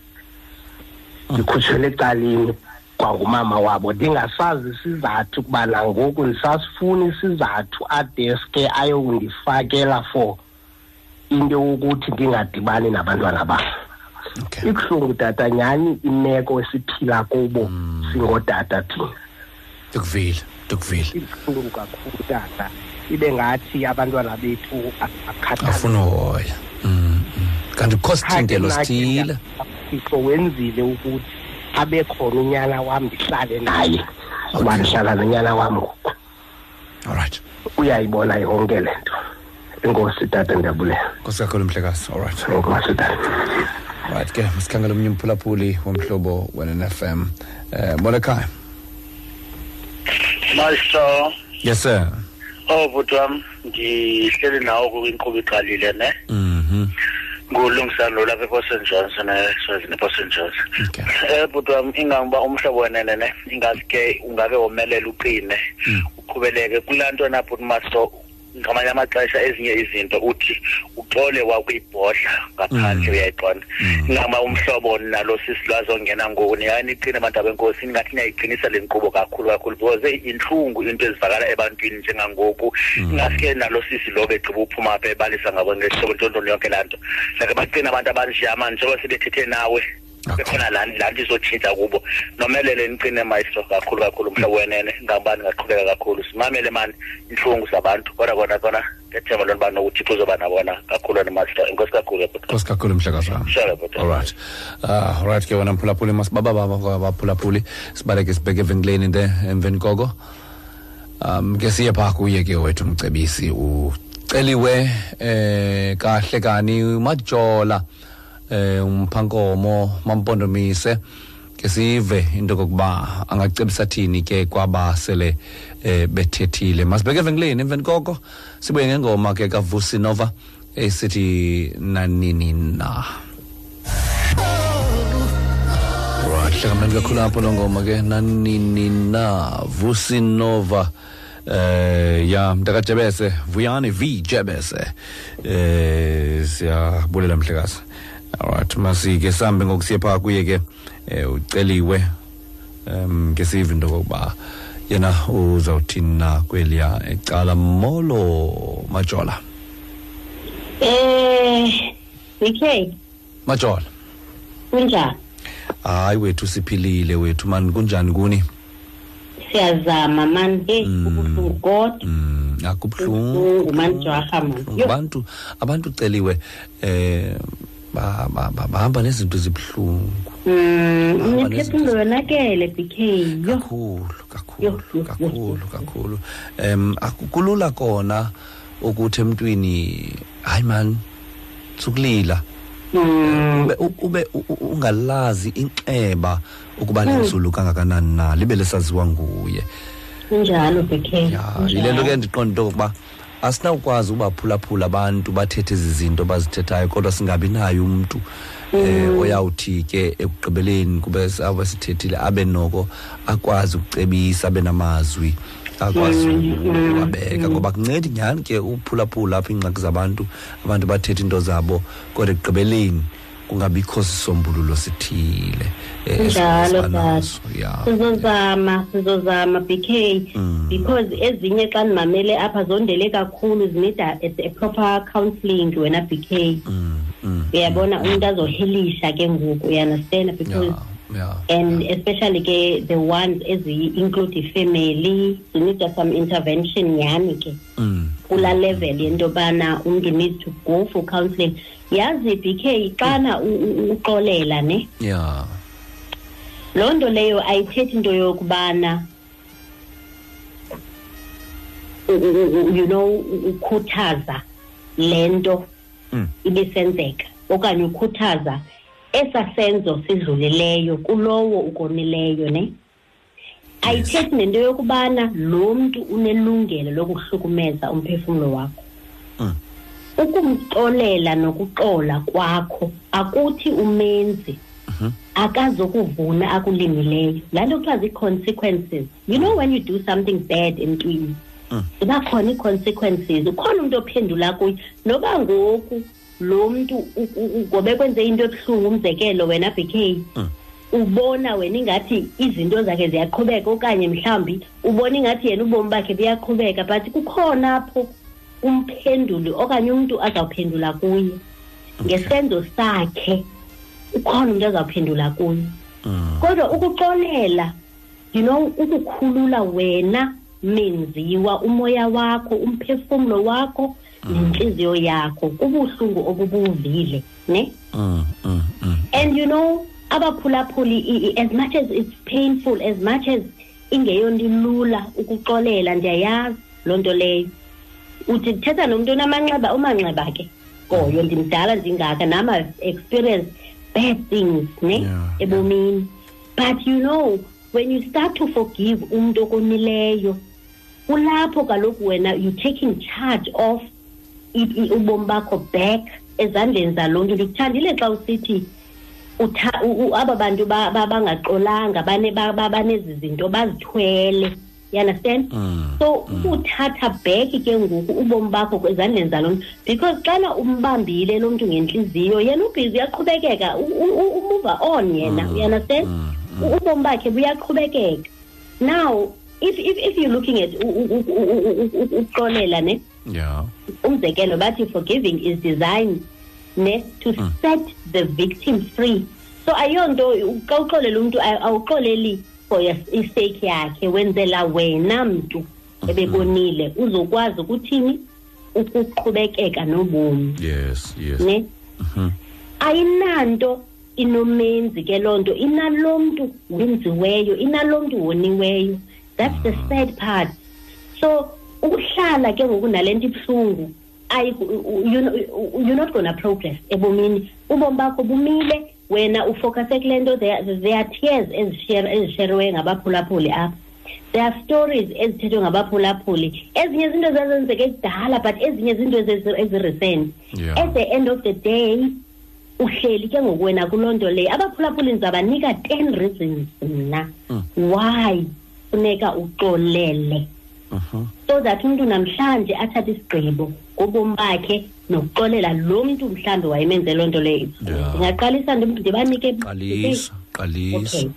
ndikhutshelwe ecaleni kwangumama wabo ndingasazi isizathu kuba nangoku ndisasifuna isizathu adeske ayokundifakela for into yokuthi ndingadibani nabantwana bam. Okay. Ibuhlungu tata nyhani imeko esiphila kubo singootata thina? Ndikuvile ndikuvile. Ibuhlungu kakhulu tata. Ibe ngathi abantwana bethu akhathalele afuna uhoya. Mm, mm. Kanti kukho sithintelo sithile thixo wenzile ukuthi abe khona unyana wam ndihlale naye. Uba ndihlala nonyana wam ngoku. Alright uyayibona yonke le nto. Enkosi tata ndiyabulela nkosi kakhulu mhlekazi. Alright enkosi tata. Right ke masikhangele omnye umphulaphuli womhlobo wenn-fm um molekhaya Master, yes sir. Oh bhuti wami ngihleli nawo kwinkqubo iqalile ne? Mhm. Ngulungisana lo lapha ePort St John's ne Port St John's. Okay. Eh bhuti wami ingangiba umhlobo wenene ne ingaske ungabe womelela uqine uqhubeleke kulanto na bhuti master ngamanye amaxesha ezinye izinto uthi uxole wakuyibhodla ngaphandle uyayiqonda ingama umhlobo nalo sisi lwazongena ngoku niyani iqine abantu abenkosi ingathi niyayiqinisa le nkqubo kakhulu kakhulu because eyi, inhlungu into ezivakala ebantwini njengangoku. Ingaske nalo sisi lo begqiba uphuma apha ebalisa ngabo ngehlobo ntontoni yonke laa nto. Like baqina abantu abanjeya mani njengoba sebethethe nawe bekhona laa laa nto izotshintsha kubo. Nomelele niqine maestro kakhulu kakhulu mhlobo wenene. Ngabani ngaqhubeka kakhulu. Simamele mani inhlungu zabantu kodwa kona kona ngethemba lonto uba nokuthixo uzoba nabona kakhulu nemaster inkosi kakhulu bhuti nkosi kakhulu mhlekazi wami Sure, bhuti. alright uh, alright ke wena mphulaphuli masibaba baba baphulaphuli. Sibaleke sibheke evenkileni nte emveni koko. Um ke siye phaa kuye ke wethu umcebisi. Uceliwe eh kahle kani? Majola eh umphankomo mampondomise ke sive into kokuba angacebisa thini ke kwabasele eh bethethile. Masibheke evenkileni emveni koko sibuye ngengoma ke kavusi nova esithi nanini na. Right hlakamnani kakhulu apho lo ngoma ke nanini na vusi nova eh ya mntakajebese vuyani v jebese. Eh siyabulela mhlekazi. Alright masike sambe ngokusiye phaa kuye ke eh uceliwe um ngesive into kokuba yena uzawuthini na kweliya ecala molo majola. Eh, BK, majola. Kunjani? hayi wethu siphilile wethu. Mani kunjani kuni? Siyazama man, hey, ubuhlungu kodwa. mm akubuhlungu Ubuhlungu man jaha man. Yo, abantu abantu celiwe eh bahamba nezinto ezibuhlungu. Mm, Bahamba unephefumlo yonakele BK. Yo, kakhulu kakhulu Yo, yo, yo, kakhulu yo. kakhulu em akukulula kona ukuthi emntwini hayi man sukulila. Mm, ube ube u- u- ungalazi inxeba ukuba lenzulu kangakanani na libe lesaziwa nguye. Kunjalo BK. ya yile nto ke ndiqonda into yokuba asinawukwazi ubaphulaphula abantu bathethe ezi zinto bazithethayo kodwa singabi nayo umntu eh oyawuthi ke ekugqibeleni kube abe sithethile abe noko akwazi ukucebisa abe namazwi akwazi ukuwabeka ngoba kuncedi nyhani ke uphulaphula apha iingxaki zabantu abantu bathethe into zabo kodwa ekugqibeleni. Kungabikho sisombululo sithile eh, Kunjalo esiba tata. naso. ya Sizozama, sizozama BK because ezinye xa ndimamele apha zondele kakhulu zinida a, a proper counselling wena BK. Mm, mm, Uyabona umuntu azohelisha ke ngoku, you understand because ya ya and especially ke the ones eziyi-include ifamily zineeda some intervention nyhani ke mm. kulaa level yento yobana umntu needs to go for counselling yazi bk xana u- u- uxolela ne? Ya. Loo nto leyo ayithethi into yokubana u- u- u- you know ukhuthaza le nto Mm. ibisenzeka. Okanye ukhuthaza esasenzo sidlulileyo kulowo ukonileyo ne? Ayithethi nento yokubana lo mntu unelungelo lokuhlukumeza umphefumlo wakho. Mm. Ukumxolela nokuxola kwakho akuthi umenzi Mhm. akazokuvuna akulimileyo laa nto kuthiwa zii-consequences you know when you do something bad emntwini Mm. ziba khona ii-consequences ukhona umntu ophendula kuyo noba ngoku lo mntu ngobe kwenze into ebuhlungu umzekelo wena bk Mm. ubona wena ingathi izinto zakhe ziyaqhubeka okanye mhlawumbi ubona ingathi yena ubomi bakhe buyaqhubeka but kukhona apho umphenduli okanye umntu azawuphendula kuye ngesenzo sakhe ukhona umntu azawuphendula kuye Mm. kodwa ukuxolela you know ukukhulula wena menziwa umoya wakho umphefumlo wakho nentliziyo yakho kubuhlungu obubuwuvile ne. Mm. and you know abaphulaphuli as much as it's painful as much as ingeyonto ilula ukuxolela ndiyayazi loo nto leyo uthi thetha nomntu onamanxeba umanxeba ke. Ngoyo ndimdala ndingaka nam I've experienced bad things ne Yeah, ebomini. But you know when you start to forgive umntu okonileyo kulapho kaloku wena you taking charge of ubomi bakho back. Ezandleni zaloo nto ndikuthandile xa usithi utha- u- u- aba bantu ba- ba- bangaxolanga bane- ba- ba- banezi zinto bazithwele you understand? Mm. so ukuthatha back ke ngoku ubomi bakho ezandleni zalo mntu. Because xana umbambile lo mntu ngentliziyo yena ubhizi uyaqhubekeka. Umuva on yena Mm, you understand? mm, ubomi bakhe buyaqhubekeka. Now if, if, if you're looking at ukuxolela ne? Yeah. umzekelo bathi forgiving is designed ne to Mm. set the victim free. So ayonto xa uxolela umntu aw- awuxoleli for your- isake yakhe wenzela wena mntu ebebonile. Uzokwazi ukuthini? Ukuqhubekeka nobomi. Yes. Yes. ne? Mhm. ayinanto inomenzi ke loo nto. Inalo mntu wenziweyo inalo mntu woniweyo. That's the sad part. So ukuhlala ke ngoku nale nto ibuhlungu ayi- u- u- you know- u- you're not gonna progress ebomini. Ubomi bakho bumile wena ufocuse kule nto there there are tears ezishare- ezisheriweyo ngabaphulaphuli apha there are stories ezithethwe ngabaphulaphuli ezinye zinto zazenzeke kudala but ezinye zinto ezi- ezi-recent Yeah. at the end of the day uhleli ke ngoku wena kuloo nto leyo abaphulaphuli ndizabanika ten reasons mna Mm. why funeka uxolele Mhm. so that umntu namhlanje athathe isigqibo ngobomi bakhe nokuxolela lo mntu mhlawumbi wayemenze loo nto leyo. Ndingaqalisa ndim- ndibanike. Okay.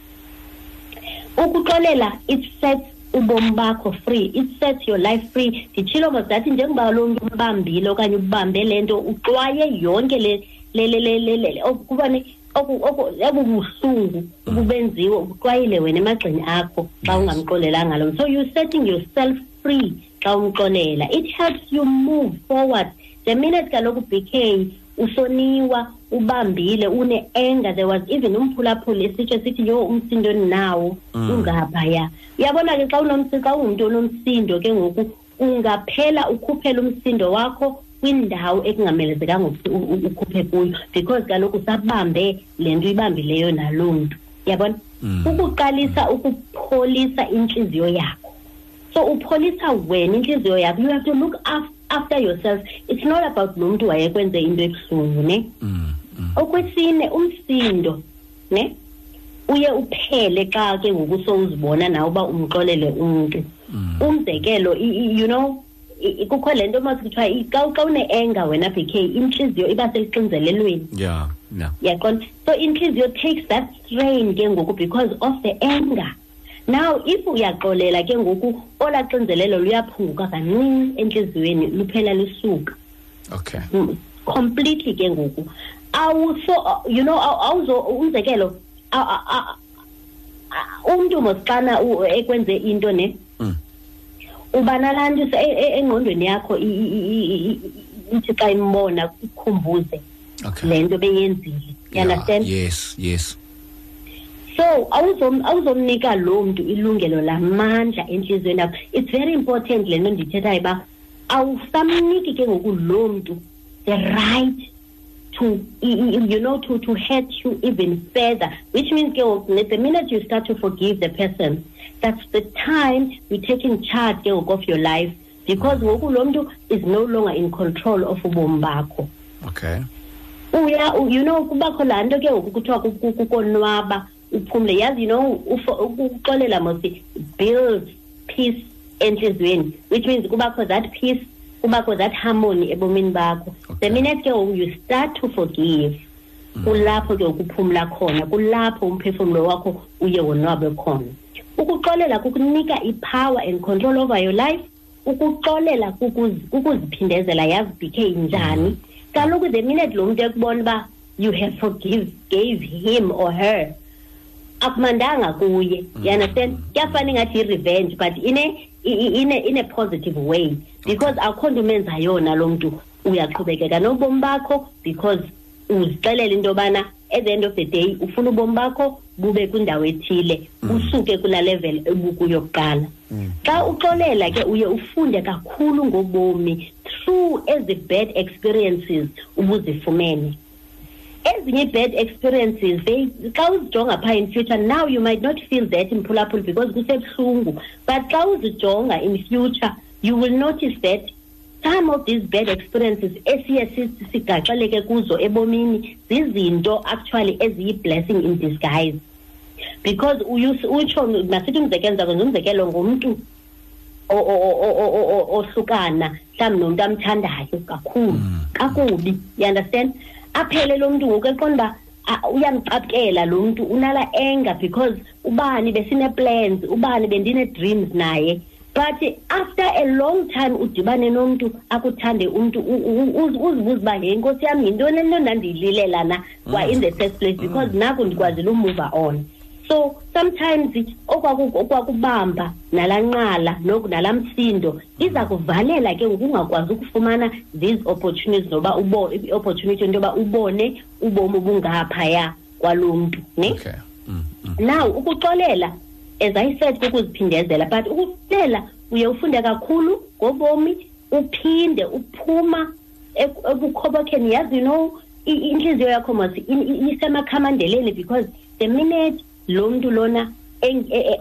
ukuxolela it sets ubomi bakho free. It sets your life free. Nditshilo ngodathi njengoba lo mntu umbambile okanye ubambe le nto uxwaye yonke le le le le le le oku- kuba ne oku- oku- obu buhlungu ububenziwe ubuxwayile wena emagxini akho xa ungamxolelanga lo so you're setting yourself free xa umxolela. It helps you move forward. The minute kaloku bk usoniwa ubambile une-anger there was even umphulaphuli esitsho sithi yo umsindo ndinawo Mm. ungaphaya. Uyabona ke xa unomsindo xa ungumntu onomsindo ke ngoku ungaphela ukhuphela umsindo wakho kwindawo ekungamelezekanga ukuthi u- u- ukhuphe kuyo because kaloku usabambe le nto uyibambileyo naloo mntu yabona? Mm. ukuqalisa ukupholisa intliziyo yakho. So upholisa wena intliziyo yakho. You have to look af- after yourself it's not about lo mntu wayekwenze into ebuhlungu ne Mm. Mm. okwesine umsindo ne uye uphele xa ke ngoku sowuzibona nawe uba umxolele umntu Mm. umzekelo i- i- you know i- i- kukho le nto mas kuthiwa i- xa xa une-enga wena bk intliziyo iba selixinzelelweni Yeah. Yeah. yaqonda so intliziyo takes that strain ke ngoku because of the anger now if uyaxolela ke ngoku olaa xinzelelo luyaphunguka kancinci entliziyweni luphela lisuka Okay. Mm, completely ke ngoku awuso you know aw- awuzo umzekelo umntu mosixana ekwenze into ne Mm. uba nalaa nto e- e- engqondweni yakho ithi xa imbona ikhumbuze le nto beyenzile you understand Yes. Yes. So awuzom- awuzomnika loo mntu ilungelo lamandla entliziyweni yakho. It's very important le nto ndithethayo uba awusamniki ke ngoku loo mntu the right to you know to to hurt you even further which means ke ngoku the minute you start to forgive the person that's the time you taking charge ke ngoku of your life because ngoku lo mntu is no longer in control of ubomi bakho. Okay. Uya you know kubakho laa nto ke ngoku kuthiwa ku- ku- kukonwaba uphumle yazi you know ukuxolela mosi build peace entliziyweni which means kubakho that peace kubakho that harmony ebomini bakho. The minute ke ngoku you start to forgive kulapho ke ngoku uphumla khona kulapho umphefumlo wakho uye wonwabe khona. Ukuxolela kukunika ipower and control over your life ukuxolela kukuz- kukuziphindezela yazi bk njani kaloku the minute lo muntu ekubona uba you have forgive gave him or her akumandanga kuye. You understand? Kuyafana ingathi i-revenge but in a, i- i- in a, in a positive way. Because akho nto umenza yona lo mntu uyaqhubekeka nobomi bakho because uzixelela into yobana at the end of the day ufuna ubomi bakho bube kwindawo ethile usuke kulaa level ebukuyo kuqala xa uxolela ke uye ufunde kakhulu ngobomi through ezi bad experiences ubuzifumene ezinye i-bad experiences they xa uzijonga phaa in future now you might not feel that mphulaphula because kusebuhlungu. But xa uzijonga in future you will notice that some of these bad experiences esiye si- sigaxeleke kuzo ebomini zizinto actually eziyi-blessing in disguise. Because utsho masithi umzekelo ndizakwenza umzekelo ngumntu ohlukana mhlawumbi nomntu amthandayo kakhulu kakubi you understand aphele lo mntu ngoku eqonda uba ah, uyamqapkela lo mntu unala anger because ubani besine-plans ubani bendine-dreams naye. But after a long time udibane nomntu akuthande umntu u- u- u- uzibuza uba ye nkosi yam yintoni nto ndandiyililela na? Kwa in the first place because naku ndikwazile umuva on. So sometimes okwaku- okwakubamba nalaa nqala noku nalaa msindo iza kuvalela ke ngoku ungakwazi ukufumana these opportunities noba ubo i-opportunity into yoba ubone ubomi bungaphaya kwalo mntu ne okay mm. Mm. now ukuxolela as i said kukuziphindezela but ukuxolela uye ufunde kakhulu ngobomi uphinde uphuma ebukhobokeni yazi you know inhliziyo yakho mos isemakhamandeleni because the minute lo mntu lona e- e-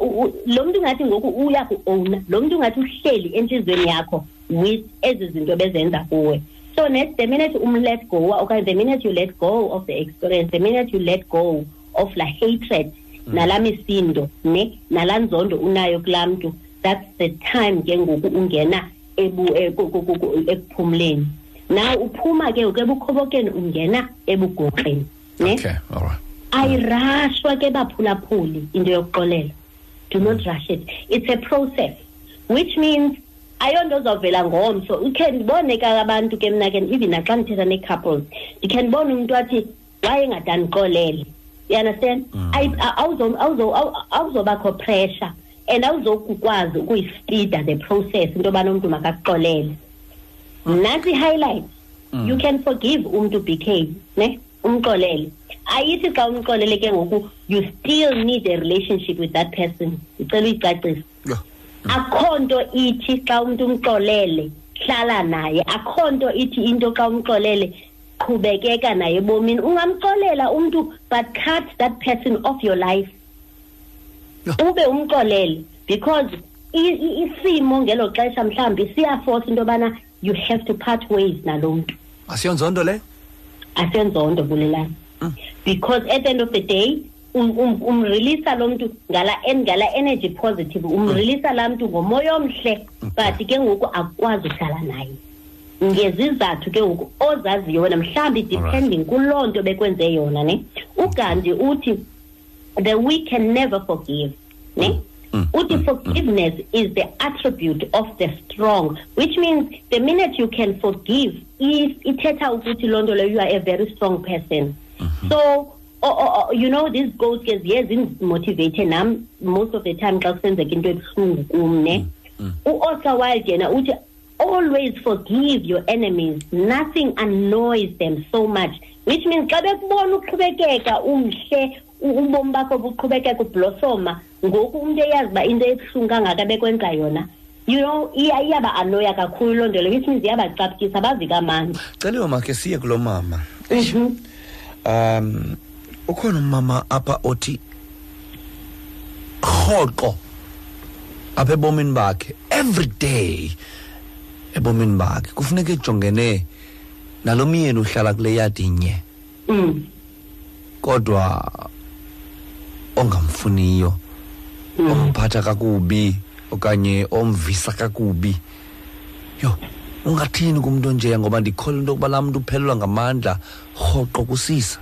lo mntu ngathi ngoku uyaku-owna lo mntu ngathi uhleli entliziyweni yakho with ezi zinto bezenza kuwe. So net the minute um-let go okanye the minute you let go of the experience the minute you let go of la hatred nalaa misindo ne nalaa nzondo unayo kulaa mntu that's the time ke ngoku ungena ebu- e- ku- ku- ku- ku- ekuphumleni. Na uphuma ke ngoku ebukhobokeni ungena ebugorheni ne? Okay all right. Ayirashwa ke baphulaphuli into yokuxolela do not rush it. It's a process which means ayonto ozawuvela ngomso. Ukhe ndibone ke abantu ke mna ke even naxa ndithetha nee-couples ndikhe ndibone umntu athi wayengadanixolele you understand? Ayi- a- awuzo- awuzo- awu- awuzobakho pressure and awuzokukwazi ukuyispeeda the process into yobana umntu makakuxolele nantsi i-highlight you can forgive umntu bk ne? Umxolele. Ayithi xa umxolele ke ngoku you still need a relationship with that person. Ndicela uyicacisa Yeah. akho nto ithi xa umntu umxolele hlala naye. Akho nto ithi into xa umxolele qhubekeka naye ebomini. Ungamxolela umntu but cut that person off your life. Ube umxolele because i- i- isimo ngelo xesha mhlawumbi siyaforce into yobana you have to part ways nalo mntu. Asiyonzondo le? Asenzondo bulelani because at the end of the day um- um- umreleasa lo mntu ngala en- ngala energy positive umreleasa laa mntu ngomoya omhle but ke ngoku akukwazi uhlala naye. Ngezizathu ke ngoku ozaziyo wena mhlawumbi depending kuloo nto bekwenze yona ne? Ugandhi uthi the weak can never forgive ne? Uthi forgiveness is the attribute of the strong which means the minute you can forgive if ithetha ukuthi loo nto leyo you are a very strong person. So o- o- o- you know these goals ke ziye zindimotivate nam most of the time xa kusenzeka into ebuhlungu kum ne? U-oscar wilde yena uthi always forgive your enemies. Nothing annoys them so much which means xa bekubona uqhubekeka umhle ubomi bakho buqhubekeka ublosoma ngoku umuntu eyazi uba into ebuhlungu kangaka bekwenza yona you know iya- iyaba anoya kakhulu loo nto leyo which means iyabacaphukisa bavi kamandi. Celiwe makhe siye kulo mama. Um ukhona umama apha othi rhoqo apha ebomini bakhe every day ebomini bakhe. Kufuneka ejongene nalo myeni uhlala kule yadi nye. Mm. kodwa ongamfuniyo omphatha kakubi okanye omvisa kakubi. Yho ungathini kumntu onjeya ngoba ndikholwa into yokuba laa mntu uphelelwa ngamandla rhoqo kusisa?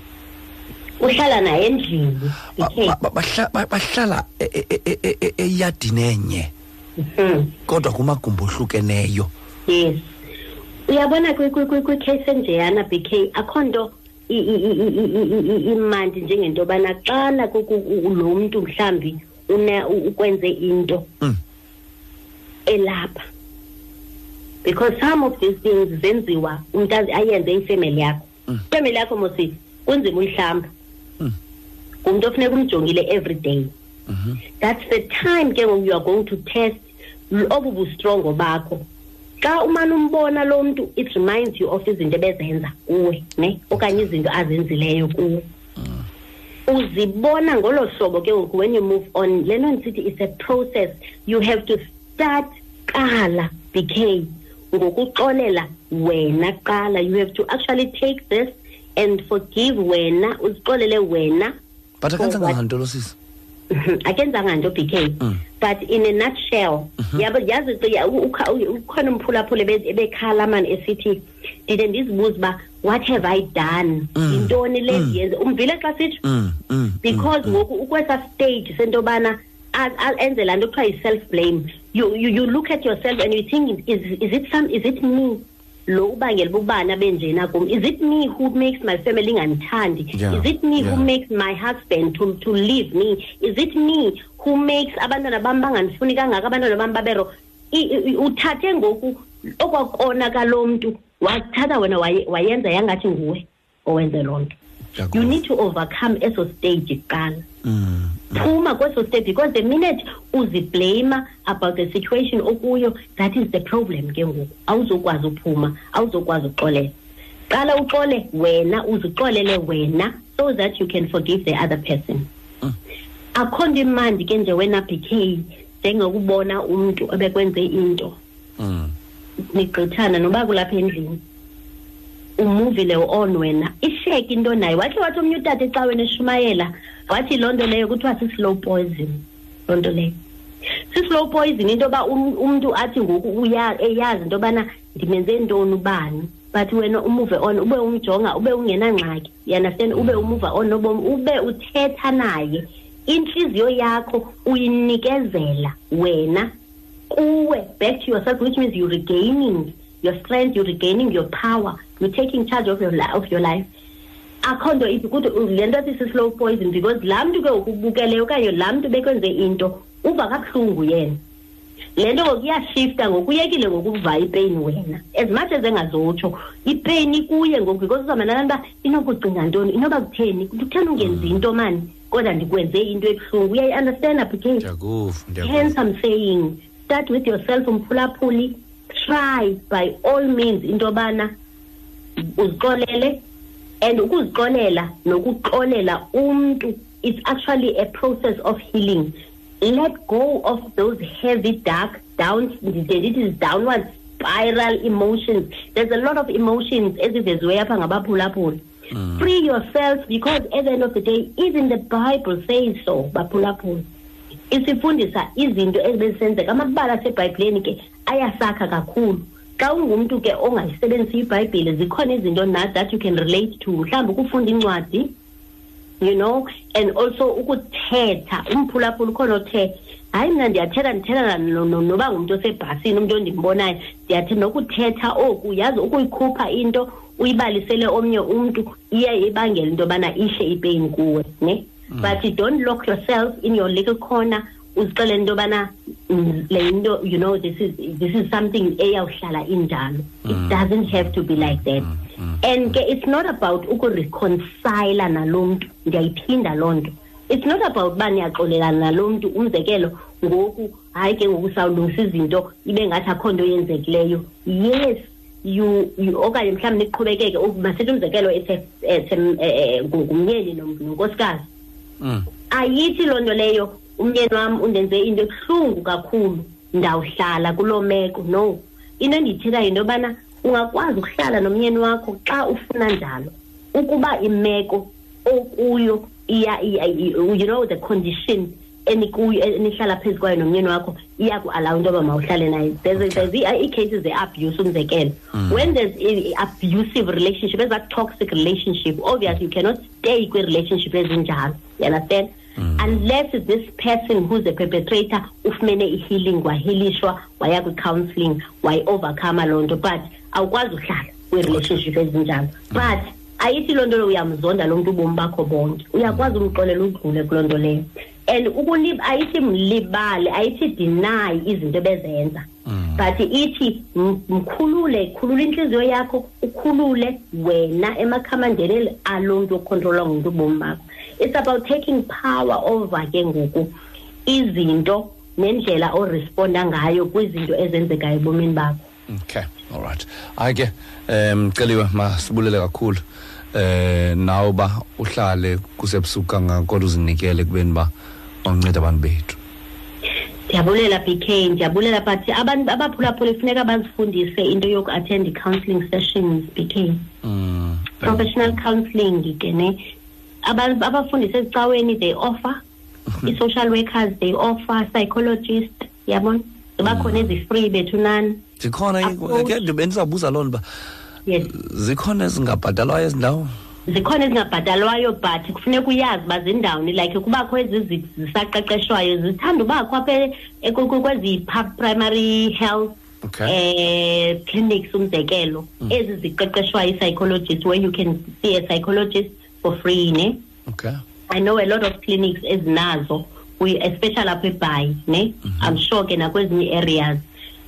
Uhlala naye endlini Ba- okay ba- ba- bahla- ba- bahlala e- e- e- e- e- eyadini enye Mhm. kodwa kumagumbi ohlukeneyo. Yes. Uyabona kwi- kwi- kwi- kwicase enjeyana b k akho nto i- i- i- i- i- i- i- imandi njengento yobana xana ku- ku- u- lo mntu mhlawumbi une- u- ukwenze into. Mm. Elapha. Because some of these things zenziwa umntu azi- ayenze ifemeli yakho. Ifemeli yakho mosi kunzima uyihlamba. Mm. ngumntu ofuneka umjongile every day. That's the time ke ngoku you are going to test obu bustrongo bakho. Xa umane umbona lo mntu it reminds you of izinto ebezenza kuwe ne? Okanye izinto azenzileyo kuwe. Uzibona ngolo hlobo ke ngoku when you move on. Le nto ndisithi it's a process. You have to start qala bk ngokuxolela wena qala. You have to actually take this and forgive wena uzixolele wena. But For akenzanga what? nganto lo sisi akenzanga nto bk Mm. but in a nutshell yabo yazi ke- u- ukha- u- ukhona umphulaphula ebe- ebekhala mani esithi ndide ndizibuza uba what have i done? Mm. yintoni le Mm. ndiyenze umvile xa sitsho Mm, mm, because mm, ngoku ukwesa stage sento yobana a- a- enze laa nto kuthiwa yi-self blame you, you, you look at yourself and you think is, is it some is it me? Lo ubangela uba ubani abenjena kum? Is it me who makes my family ingandithandi Yeah, is it me yeah. who makes my husband to, to leave me? Is it me who makes abantwana bam bangandifuni kangaka abantwana bam babero uthathe ngoku okwakona kalo mntu wathatha wena waye- wayenza yangathi nguwe owenze loo nto. You need to overcome eso stage kuqala. Mm, phuma kweso stage because the minute uziblame about the situation okuyo that is the problem ke ngoku. Awuzokwazi uphuma awuzokwazi uxolela qala uxole wena uzixolele wena so that you can forgive the other person. Akho nto imandi ke nje wena bk njengokubona umntu ebekwenze into. Mm. nigqithana noba kulapha endlini. Umuvile on wena isheke into naye wakhe wathi omnye utata ecaweni eshumayela wathi loo nto leyo kuthiwa si-slow poison loo nto leyo. Si-slow poison into yoba um- umntu athi ngoku eyazi into yobana ndimenze ntoni ubani. But wena umuve on ube umjonga ube ungenangxaki you understand? Ube umuva on nobomi ube uthetha naye. Intliziyo yakho uyinikezela wena kuwe back to yourself which means you're regaining your strength you're regaining your power. You're taking charge of your, li- of your life. Akho nto iphi kuthi le nto athi si-slow poison because laa mntu ke ngokubukeleyo okanye laa mntu bekwenze into uva kabuhlungu yena. Le nto ngoku iyashifta ngoku uyekile ngokuva ipeyini wena. As much as engazotsho ipeyini ikuye ngoku because uzawumanana uba inokucinga ntoni? Inoba kutheni? Kutheni ungenzi into mani? Kodwa ndikwenze into ebuhlungu. Uyayi-understanda bk ndiyakuva ndiyakuva. hence i'm saying start with yourself umphulaphuli. Try by all means into yobana uzixolele and ukuzixolela nokuxolela umntu it's actually a process of healing. Let go of those heavy dark down it is downward spiral emotions. There's a lot of emotions eziveziweyo apha ngabaphulaphuli. Free yourself because at the end of the day even the bible says so baphulaphuli. Isifundisa izinto ezibesenzeka amabala asebhayibhileni ke ayasakha kakhulu. Xa ungumntu ke ongayisebenzisi ibhayibhile zikhona izinto na that you can relate to? Mhlawumbi ukufunda incwadi you know and also ukuthetha umphulaphula ukhona othe hayi mna ndiyathetha ndithetha no- no- noba ngumntu osebhasini umntu ondimbonayo ndiyathetha nokuthetha oku yazi ukuyikhupha into uyibalisele omnye umntu iye ibangele into yobana ihle ipeyini kuwe ne? But you don't lock yourself in your little corner uzixelele into yobana mm, le into you know this is this is something eyawuhlala injalo. It doesn't have to be like that. And ke it's not about ukureconcile nalo mntu. Ndiyayiphinda loo nto. It's not about uba niyaxolelana nalo mntu. Umzekelo ngoku hayi ke ngoku sawulungisa izinto ibe ngathi akho nto yenzekileyo. Yes you you okanye mhlawumbi niqhubekeke. Masithi umzekelo ngumyeni nonkosikazi Mm. ayithi loo nto leyo umyeni wam undenze into ebuhlungu kakhulu. Ndawuhlala kuloo meko no. Into endiyithethayo yinto yobana ungakwazi ukuhlala nomyeni wakho xa ufuna njalo. Ukuba imeko okuyo iya, iya, you know the condition enikuyo enihlala phezu kwayo nomyeni wakho iyaku-alaw into yoba mawuhlale naye there's, Okay. there's i- ii-cases ze-abuse umzekelo. Mm. When there's abusive relationship eza toxic relationship obviously you cannot stay kwi-relationship ezinjalo. You understand unless this person who's a perpetrator ufumene i-healing wahilishwa waya kwi-counselling wayi-overcome loo nto. But awukwazi uhlala kwi-relationship ezinjalo. But ayithi loo nto leyo uyamzonda lo mntu ubomi bakho bonke. Uyakwazi umxolela udlule kuloo nto leyo. And ukulib ayithi mlibale ayithi deny izinto ebezenza. But ithi mkhulule khulula intliziyo yakho ukhulule wena emakhamandeni alo mntu okhontrolwa ngumntu ubomi bakho it's about taking power over ke ngoku izinto nendlela oresponda ngayo kwizinto ezenzekayo ebomini bakho. Okay all right. Hayi ke um celiwe masibulele kakhulu. Eh nawe uba uhlale kusebusuku kangaka kodwa uzinikele kubeni ba wanceda abantu bethu. Ndiyabulela bk ndiyabulela but abantu abaphulaphula funeka bazifundise into yoku-attend i-counselling sessions bk mm. professional counselling ke ne Aba- abafundisi ezicaweni they offer. I-social workers they offer. Psychologist yabona ziba khona ezi-free bethu nani? Zikhona i- Approach. ke ndibe ndizabuza loo nto uba yes. zikhona ezingabhatalwayo ezi ndawo zikhona ezingabhatalwayo but kufuneka uyazi uba zindawuni like kubakho ezi zi- zisaqeqeshwayo zithanda ubakho apha e- e- ku- ku- kwezi pa- primary health okay. eh clinics umzekelo. Ezi ziqeqeshwayo i-psychologist where you can see a psychologist. For free ne? Okay. I know a lot of clinics ezinazo we especially apha eBhayi ne? I'm sure ke nakwezinye areas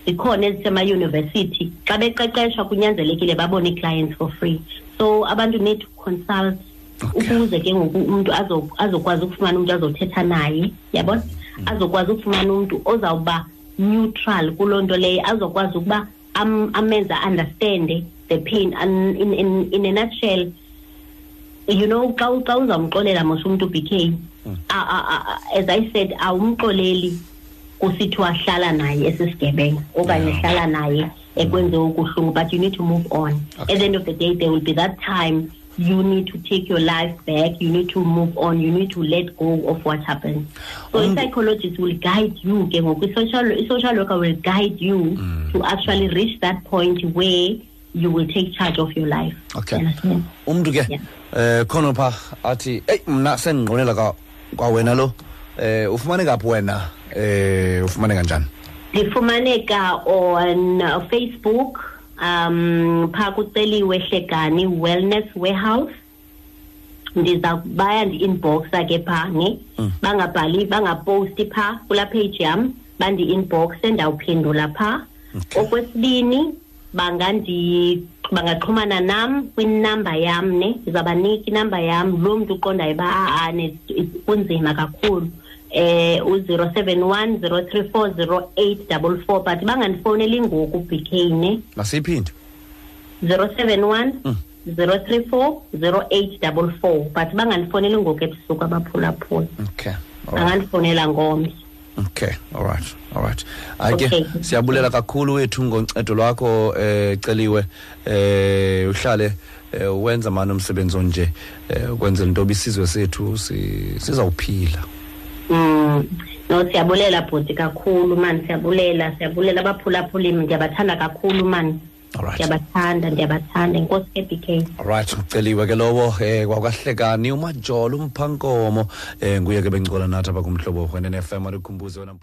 zikhona ezisema-university. Xa beqeqeshwa kunyanzelekile babone ii-clients for free. So abantu need to consult Okay. ukuze ke ngoku umntu azo- azokwazi ukufumana umntu azothetha naye yabona azokwazi ukufumana umntu ozawuba neutral kuloo nto leyo azokwazi ukuba am- amenze understande the pain and in, in, in a nutshell. You know xa xa uzamxolela mos umntu bk mm. a- as i said awumxoleli kusithiwa hlala naye esisigebenga okanye hlala naye mm. ekwenze ukuhlungu but you need to move on. Okay. at the end of the day there will be that time you need to take your life back you need to move on you need to let go of what happened. So Um, i-psychologist will guide you ke ngoku i-social i-social worker will guide you to actually reach that point where you will take charge of your life. Okay. Umntu ke Yeah. Eh khona pha athi eyi mna sendinqonela ka kwawena lo. Eh ufumaneka phi wena? Eh ufumaneka njani lifumaneka on uh, facebook um phaa kuceliwe hlekani wellness warehouse. Ndiza baya ndi-inboxa ke phaa ne bangabhali bangaposti phaa kulaa page yam bandi-inboxe ndawuphendula phaa Okay. okwesibini bangandi bangaxhumana nam kwinamba yam ne? Ndizabanika inamba yam loo mntu uqondayo uba aane kunzima kakhulu. Eh u-zero seven one zero three four zero eight double four but bangandifowuneli ngoku bk ne? Masiyiphinde zero seven one zero three four zero eight double four but bangandifowuneli ngoku ebusuku abaphulaphula. Okay all right. bangandifowunela ngomso okay all right all right. Hayi ke Okay. siyabulela kakhulu wethu ngoncedo lwakho eh celiwe. Eh uhlale eh, wenza mani umsebenzi onje eh, ukwenzela into isizwe sethu si- sizawuphila. Mm no siyabulela bhuti kakhulu mani siyabulela siyabulela abaphulaphuli ndiyabathanda kakhulu mani. all right ndiyabathanda ndiyabathanda. Inkosi ke bk alright uceliwe ke lowo eh kwakwahlekani umajolo umphankomo eh nguye ke bencokola nathi apha kumhlobo wenene FM alikhumbuze wena.